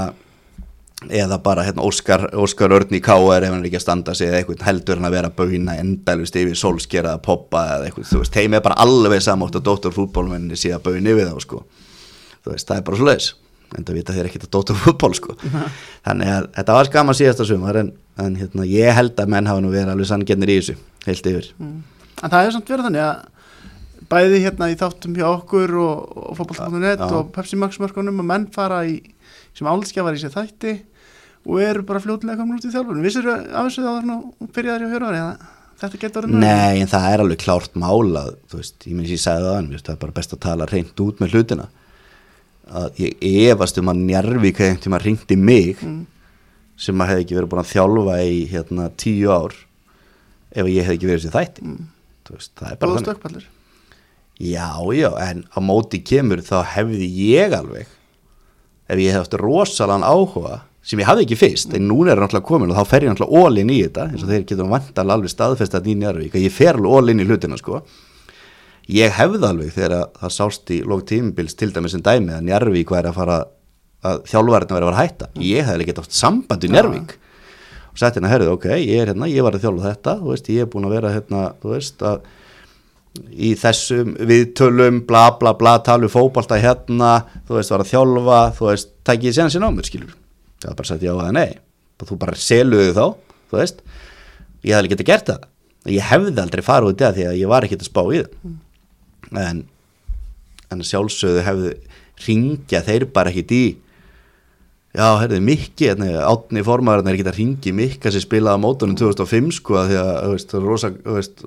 eða bara hérna Óskar, Óskar Örn í K.R. ef hann er ekki að standa sig eða eitthvað heldur hann að vera bauna endalvist yfir solskera að poppa eða eitthvað, þú veist, þeim er bara alveg samátt að dóttarfútbólmenni sé að bauna yfir þá sko þú veist, það er bara svo leiðis en það vita þeir ekkert að dóta fútból sko. *laughs* þannig að þetta var skama síðasta sumar en, en hérna, ég held að menn hafa nú verið alveg sanngjarnir í þessu heilt yfir
Mm. En það hefur samt verið þannig að bæði hérna í þáttum hjá okkur og, og fótboll.net
Já.
og Pepsi Max mörkunum að menn fara í sem álskjafar í sér þætti og eru bara fljótlega komin út í þjálfun Vissir af þessu þá að byrjaðar hjá Hjörvari að þetta getur orðið
Nei, en það er alveg klárt málað þú veist, ég minnst ég sagði það hann það er bara best að tala reynd út með hlutina að ég efast um að Njarvík hefði einhvern tíma ringt í mig
Mm.
sem að hefði ekki verið búin að þjálfa í hérna tíu ár ef ég hefði ekki verið sér þætti
Mm.
Þú veist, það er bara þannig Já, já, en á móti kemur þá hefði ég alveg ef ég hefði haft rosalan áhuga sem ég hafði ekki fyrst, en núna er það náttúrulega komin og þá fer ég náttúrulega all-in í þetta eins og þeir getum vantal alveg staðfest að nýja Njarvík að ég fer alveg all-in í hlutina sko. Ég hefði alveg þegar að það sást í lók tímubils til dæmis sem dæmi að Njarvík væri að fara að þjálfverðin væri að fara að hætta. Ég hefði ekki haft samband í Njarvík og sagt hérna, herrið, ok, ég er hérna, ég var að þjálfa þetta, þú veist, ég er búin að vera hérna, þú veist, að í þessum viðtölum, bla bla bla, tala um fótbalta hérna, þú veist, var að þjálfa, þú veist, tækið séðan sér mér, skilur. Það var bara sagt já eða nei, þú bara seluðu þá, þú veist, ég hefði alveg getið gert það. Ég hefði aldrei farið út í það því að ég var ekkert að spá í það. En, en sjálfsögðu hefði ringja þeir bara ekkert í Já, herrið, Mikki, átni formaðurinn er ekki að ringi Mikka sem spilaði á mótunum 2005 sko, því að, þú veist, er þú veist,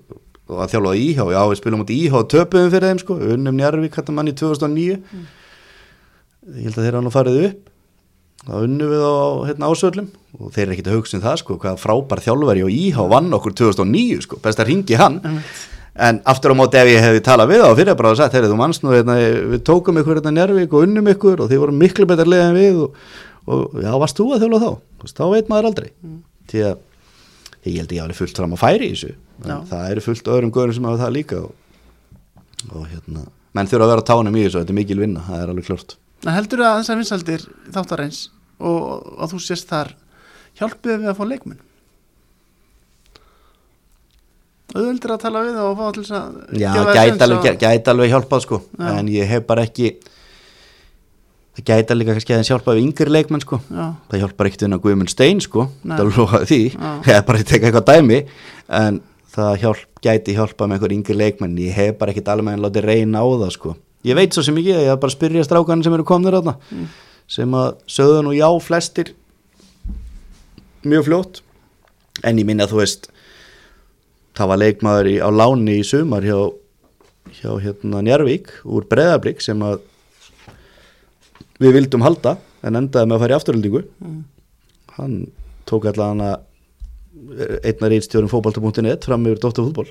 og að þjálfaði íhá, já, við spilum út íhá töpuðum fyrir þeim, sko, unnum Njarvík hættum mann í 2009 ég held að þeir hafa nú farið upp. Þá unnum við á hérna, ásöldum og þeir eru ekkit að hugsa um það, sko, hvað frábær þjálfari og íhá vann okkur 2009, sko, best að ringi hann en aftur á móti ef ég hefði talað við á fyrir bara og sagt, heyrðu, þú mannst nú, hérna, við tókum ykkur hérna Njarvík og unnum ykkur og þið voru miklu betur leið en við og, og já, varst þú að þjóla þá? Þú þá veit maður aldrei. Því að ég held að ég hafi fullt fram að færi í þessu. En það eru fullt öðrum göðurum sem hafa það líka og, og hérna menn þurfa að vera tánum í þessu, þetta er mikil vinna það er alveg klart
En heldur að þessar vinsaldir þáttarins og að þú sést þar hjálpið við að fá leikmenn? Auðvöldur að tala við og fá þess að
Já, gæti alveg,
að-
gæti alveg hjálpað sko
Já.
en ég hef bara ekki það gæti alveg kannski aðeins hjálpað við yngri leikmenn sko.
Já,
það hjálpar ekkert inn á Guðmund Stein sko það hef *laughs* bara að teka eitthvað dæmi en það hjálp, gæti hjálpað með einhver yngri leikmenn, ég hef bara ekkert alveg en látið reyna á það sko. Ég veit svo sem ekki, ég hef bara að spyrja strákan sem eru komnir þarna
Mm.
sem að sögðu nú já flestir. Mjög fljótt. En ég minna að þú veist það var leikmaður í, á láni í sumar hjá, hjá hérna Njarvík úr Breðablík sem að við vildum halda en endaði með að fara í afturöldingu
Mm.
hann tók allan að einnar einstjórum fótbolta.net fram yfir Dóttar fútból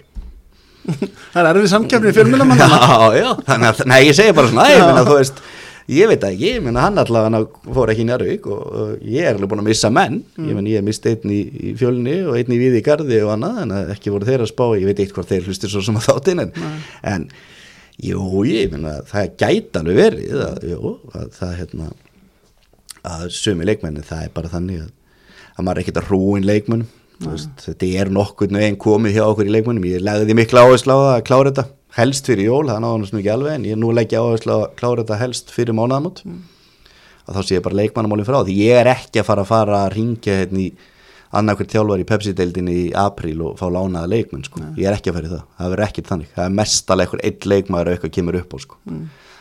*laughs*
það er erfið samkefni fjölmjölamann *laughs*
já, já, þannig að, nei, ég segi bara svona, ég þú veist ég veit ekki, ég meina hann allavega fór ekki í Njárvík og, og ég er alveg búin að missa menn, ég meina ég misti einn í, í fjölni og einn í viði í gardi og annað, en ekki voru þeir að spá, ég veit eitt hvort þeir hlustir svo sem að þáttinn en, en jú, ég meina, það gæti alveg verið að, jú, að það hérna að sumi leikmenni, það er bara þannig að, að maður er ekkert að hrúin leikmennum veist, þetta er nokkurn veginn komið hjá okkur í leikmennum ég legði mikla áherslu á það að klára þetta helst fyrir jól, það náðum svona ekki alveg en ég nú leggja áherslu á að klára þetta helst fyrir mánaðamót. Að þá sé ég bara leikmannamálin frá því ég er ekki að fara að fara að ringja hérna í annarkvært þjálfar í Pepsi-deildinni í apríl og fá lánaða leikmenn sko. ég er ekki að fara í það, það verður ekkert þannig. Það er mestalega eitthvað einn leikmaður og eitthvað kemur upp á sko.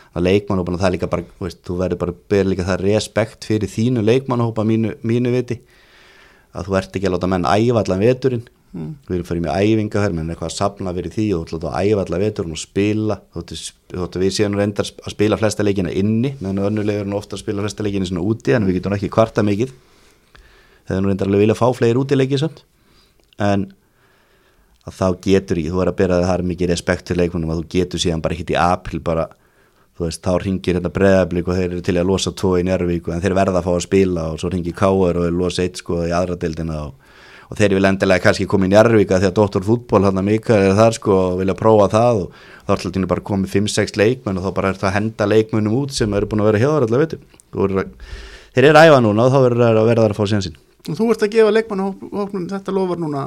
að leikmannhópan það er líka bara, veist, þú verður bara að bera líka það respekt fyrir þínu leikmannhópa mínu, mínu viti að þú ert ekki að láta menn æfa allan veturinn. Við erum fyrir með æfinga hér menn eitthvað að sapna fyrir því og þú ætla að æfa allan veturinn og spila. Þóttu, þóttu við séum reyndar að spila flesta leikina inni meðan önnulegur er ofta að spila flesta leikina svona úti en við getum ekki kvarta mikið. Þegar nú reyndar alveg vilja fá fleiri útileiki samt. En að þá getur ekki, þú er að bera það mikið respekt til leikmennum að þú getur síðan bara ekkit í april bara þú veist, þá ringir hérna breðablík og þeir eru til að losa tvo í Njárvík en þeir verða að fá að spila og svo ringir Káar og þeir losa eitt sko í aðra deildina og, og þeir vil endilega kannski koma í Njárvík að því að Dóttor fútból hann að Mikael er þar sko og vilja prófa það og þá er alltaf bara komið 5-6 leikmenn og þá bara er það að henda leikmennum út sem eru búin að vera hjá þar allaveg veitum þeir eru æfa núna og þá verður þeir að verða að fá sénsinn
Þú ert að gefa leikmannhóknum þetta lofar núna.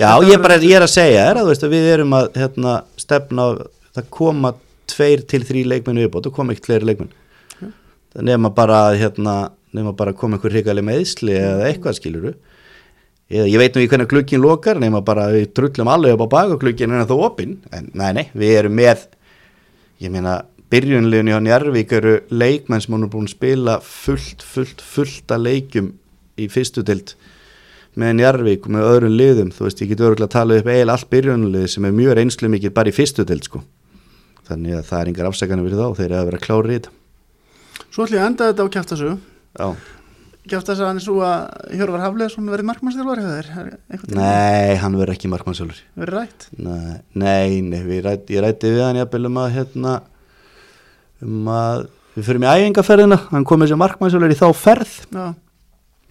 Já, ég, bara, ég er að segja er að, veist, að við erum að hérna, stefna það koma tveir til þrý leikmennu uppátt og koma ekkert fleiri leikmenn. Nema bara hérna, bara koma einhver hrigaleg meðsli eða eitthvað skiluru eða ég veit nú í hvernig glukkin lokar nema bara við drullum alveg upp á bak og glukkin er þá opinn, en nei nei, við erum með ég meina byrjunleginni á Njarvík eru leikmenn sem hún er búin að spila fullt, fullt, fullt að leikjum í fyrstu tild með Njarvík og með öðrum liðum. Þú veist, ég get öruglega að tala upp eiginlega allt byrjunlið sem er mjög reynslu mikið bara í fyrstu tild sko, þannig að það er engar afsækana fyrir þá, þeir eru að vera klári í þetta.
Svo ætlum ég að enda þetta á kjæftasögu
Já,
Kjæftasögu hann er svo að Hjörvar Hafleðsson verið Er tímann?
Nei, hann verður ekki markmannsjálfur
verið rætt?
Nei, nei, nei við rætt, ég rætti við hann jafnvel um að hérna, um að við fyrir með æfingaferðina, hann kom með sér markmannsjólar í þá ferð,
Já,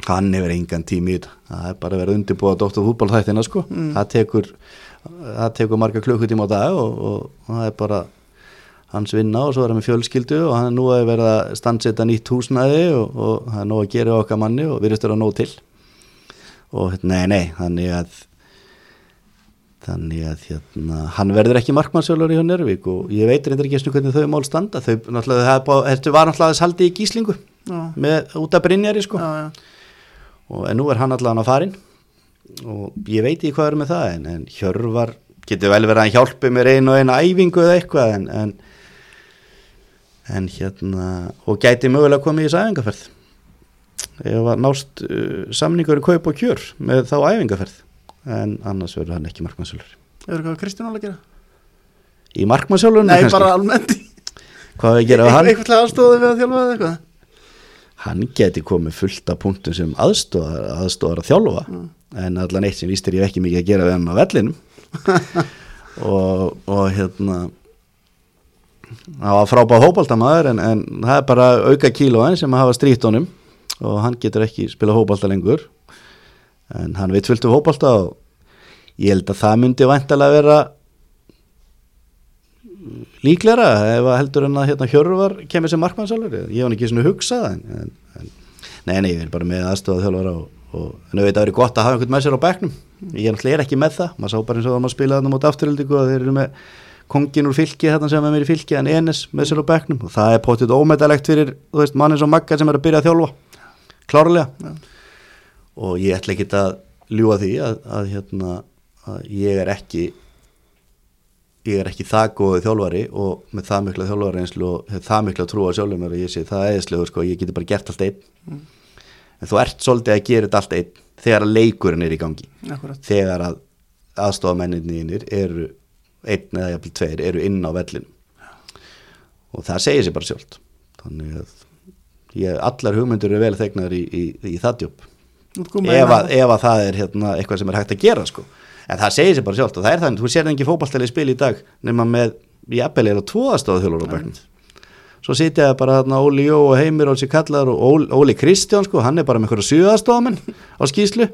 hann hefur engan tími í þetta, það er bara að vera undirbúið að dóttu fútbólþættina sko, það tekur það tekur hans vinna og svo er hann með fjölskyldu og hann er nú að vera að standsetta nýtt húsnæði og, og það er nú að gera okkar manni og virðist vera nóg til. Og nei, nei, þannig að þannig að hérna, hann verður ekki markmannsjálfur í hjá Njörvík og ég veit reyndar ekki eins og hvernig þau mál standa. Þau er var náttúrulega þess haldi í gíslingu með, út af Brynjari sko.
Já, já.
og, en nú er hann allavega á farin og ég veit ekki hvað er með það en, en Hjörvar getur vel verið að hjálpi mér einu og einu æfingu eða eitthvað en, en, en hérna og gæti mögulega komið í þessu æfingaferð. Ef að nást uh, samningur í kaup og kjör með þá æfingaferð. En annars verður hann ekki markmannsjálfur
Hefur eitthvað Kristján alveg að gera?
í markmannsjálfurinn
Nei, bara almennt
hvað við gera við hann? *laughs*
Eitthvað aðstóði við að þjálfa eða eitthvað?
Hann geti komið fullt af punktum sem aðstóðar, aðstóðar að þjálfa. En allan eitt sem vístir ég ekki mikið að gera við hann á vellinum. *laughs* Og, og hérna það var frábæð hópaldamaður en, en það er bara auka kílóin sem að hafa strýtt honum. Og hann getur ekki spila hópalda lengur. En hann veit fullt um hópalda og ég held að það myndi væntalega vera líklega ef að heldur en að hérna, Hjörvar kemur sem markmannsalur ég var ekki svona hugsað en, en, nei, nei, ég er bara með aðstofað þjálfara og, og en auðvitað verið gott að hafa einhvern með sér á bekknum. Ég er ekki með það, maður sá bara eins og það maður spila þarna mútið afturhildingu og þeir eru með kongin úr fylki þarna sem er mér í fylki en Enes með sér á bekknum. Og það er potið ómetalegt fyrir þú veist, mann eins og Magga sem er að byrja að þjálfa. Klárlega. Og ég ætla ekki að ljúa því að, að, hérna, að ég er ekki ég er ekki það góðið þjálfari og með það mikla þjálfari einslu og það mikla trú á sjálfum mér og ég sé það eðislegur sko, ég geti bara gert allt einn. En þú ert svolítið að gera þetta allt einn þegar að leikurinn er í gangi.
Akkurat.
Þegar að aðstofamenninir eru einn eða jafnvel tveir eru inn á vellinum og það segir sér bara sjálft. Þannig að ég, allar hugmyndur eru vel þegnar í, í, í það
komið
ef, að- ef að það er hérna, eitthvað sem er hægt að gera sko. en það segir sér bara sjálft og það er þannig, þú sér ekki fótballtæli spil í dag nema með, jafnvel er á tvoðastóðu þjólur á bekknum. Svo sitja það bara þarna Óli Jó og Heimir og sér kallar og Óli, Kristján sko, hann er bara með einhverja sjöðastofamenn á skýslu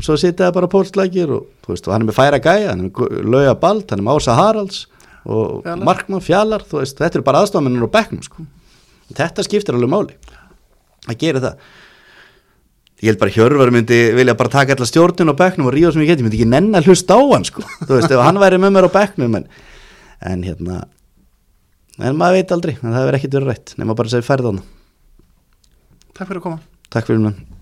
og svo sitja það bara pólslækir og, og hann er með færa gæja, hann er með lauga bald, hann er með Ása Haralds og
Fjalar.
Markmann Fjallar, veist, þetta eru bara aðstofamennir á bekknum sko. þetta skiptir alveg máli að gera það. Ég held bara Hjörvar myndi vilja bara taka alla stjórnun á bekknum og ríða sem ég geti, myndi ekki nenn að hlusta á hann sko, þú veist, ef hann væri með mér á bekknum en, en hérna en maður veit aldrei, en það hefur ekkit verið rætt nema bara að segja færð á hann
Takk fyrir að koma.
Takk fyrir mér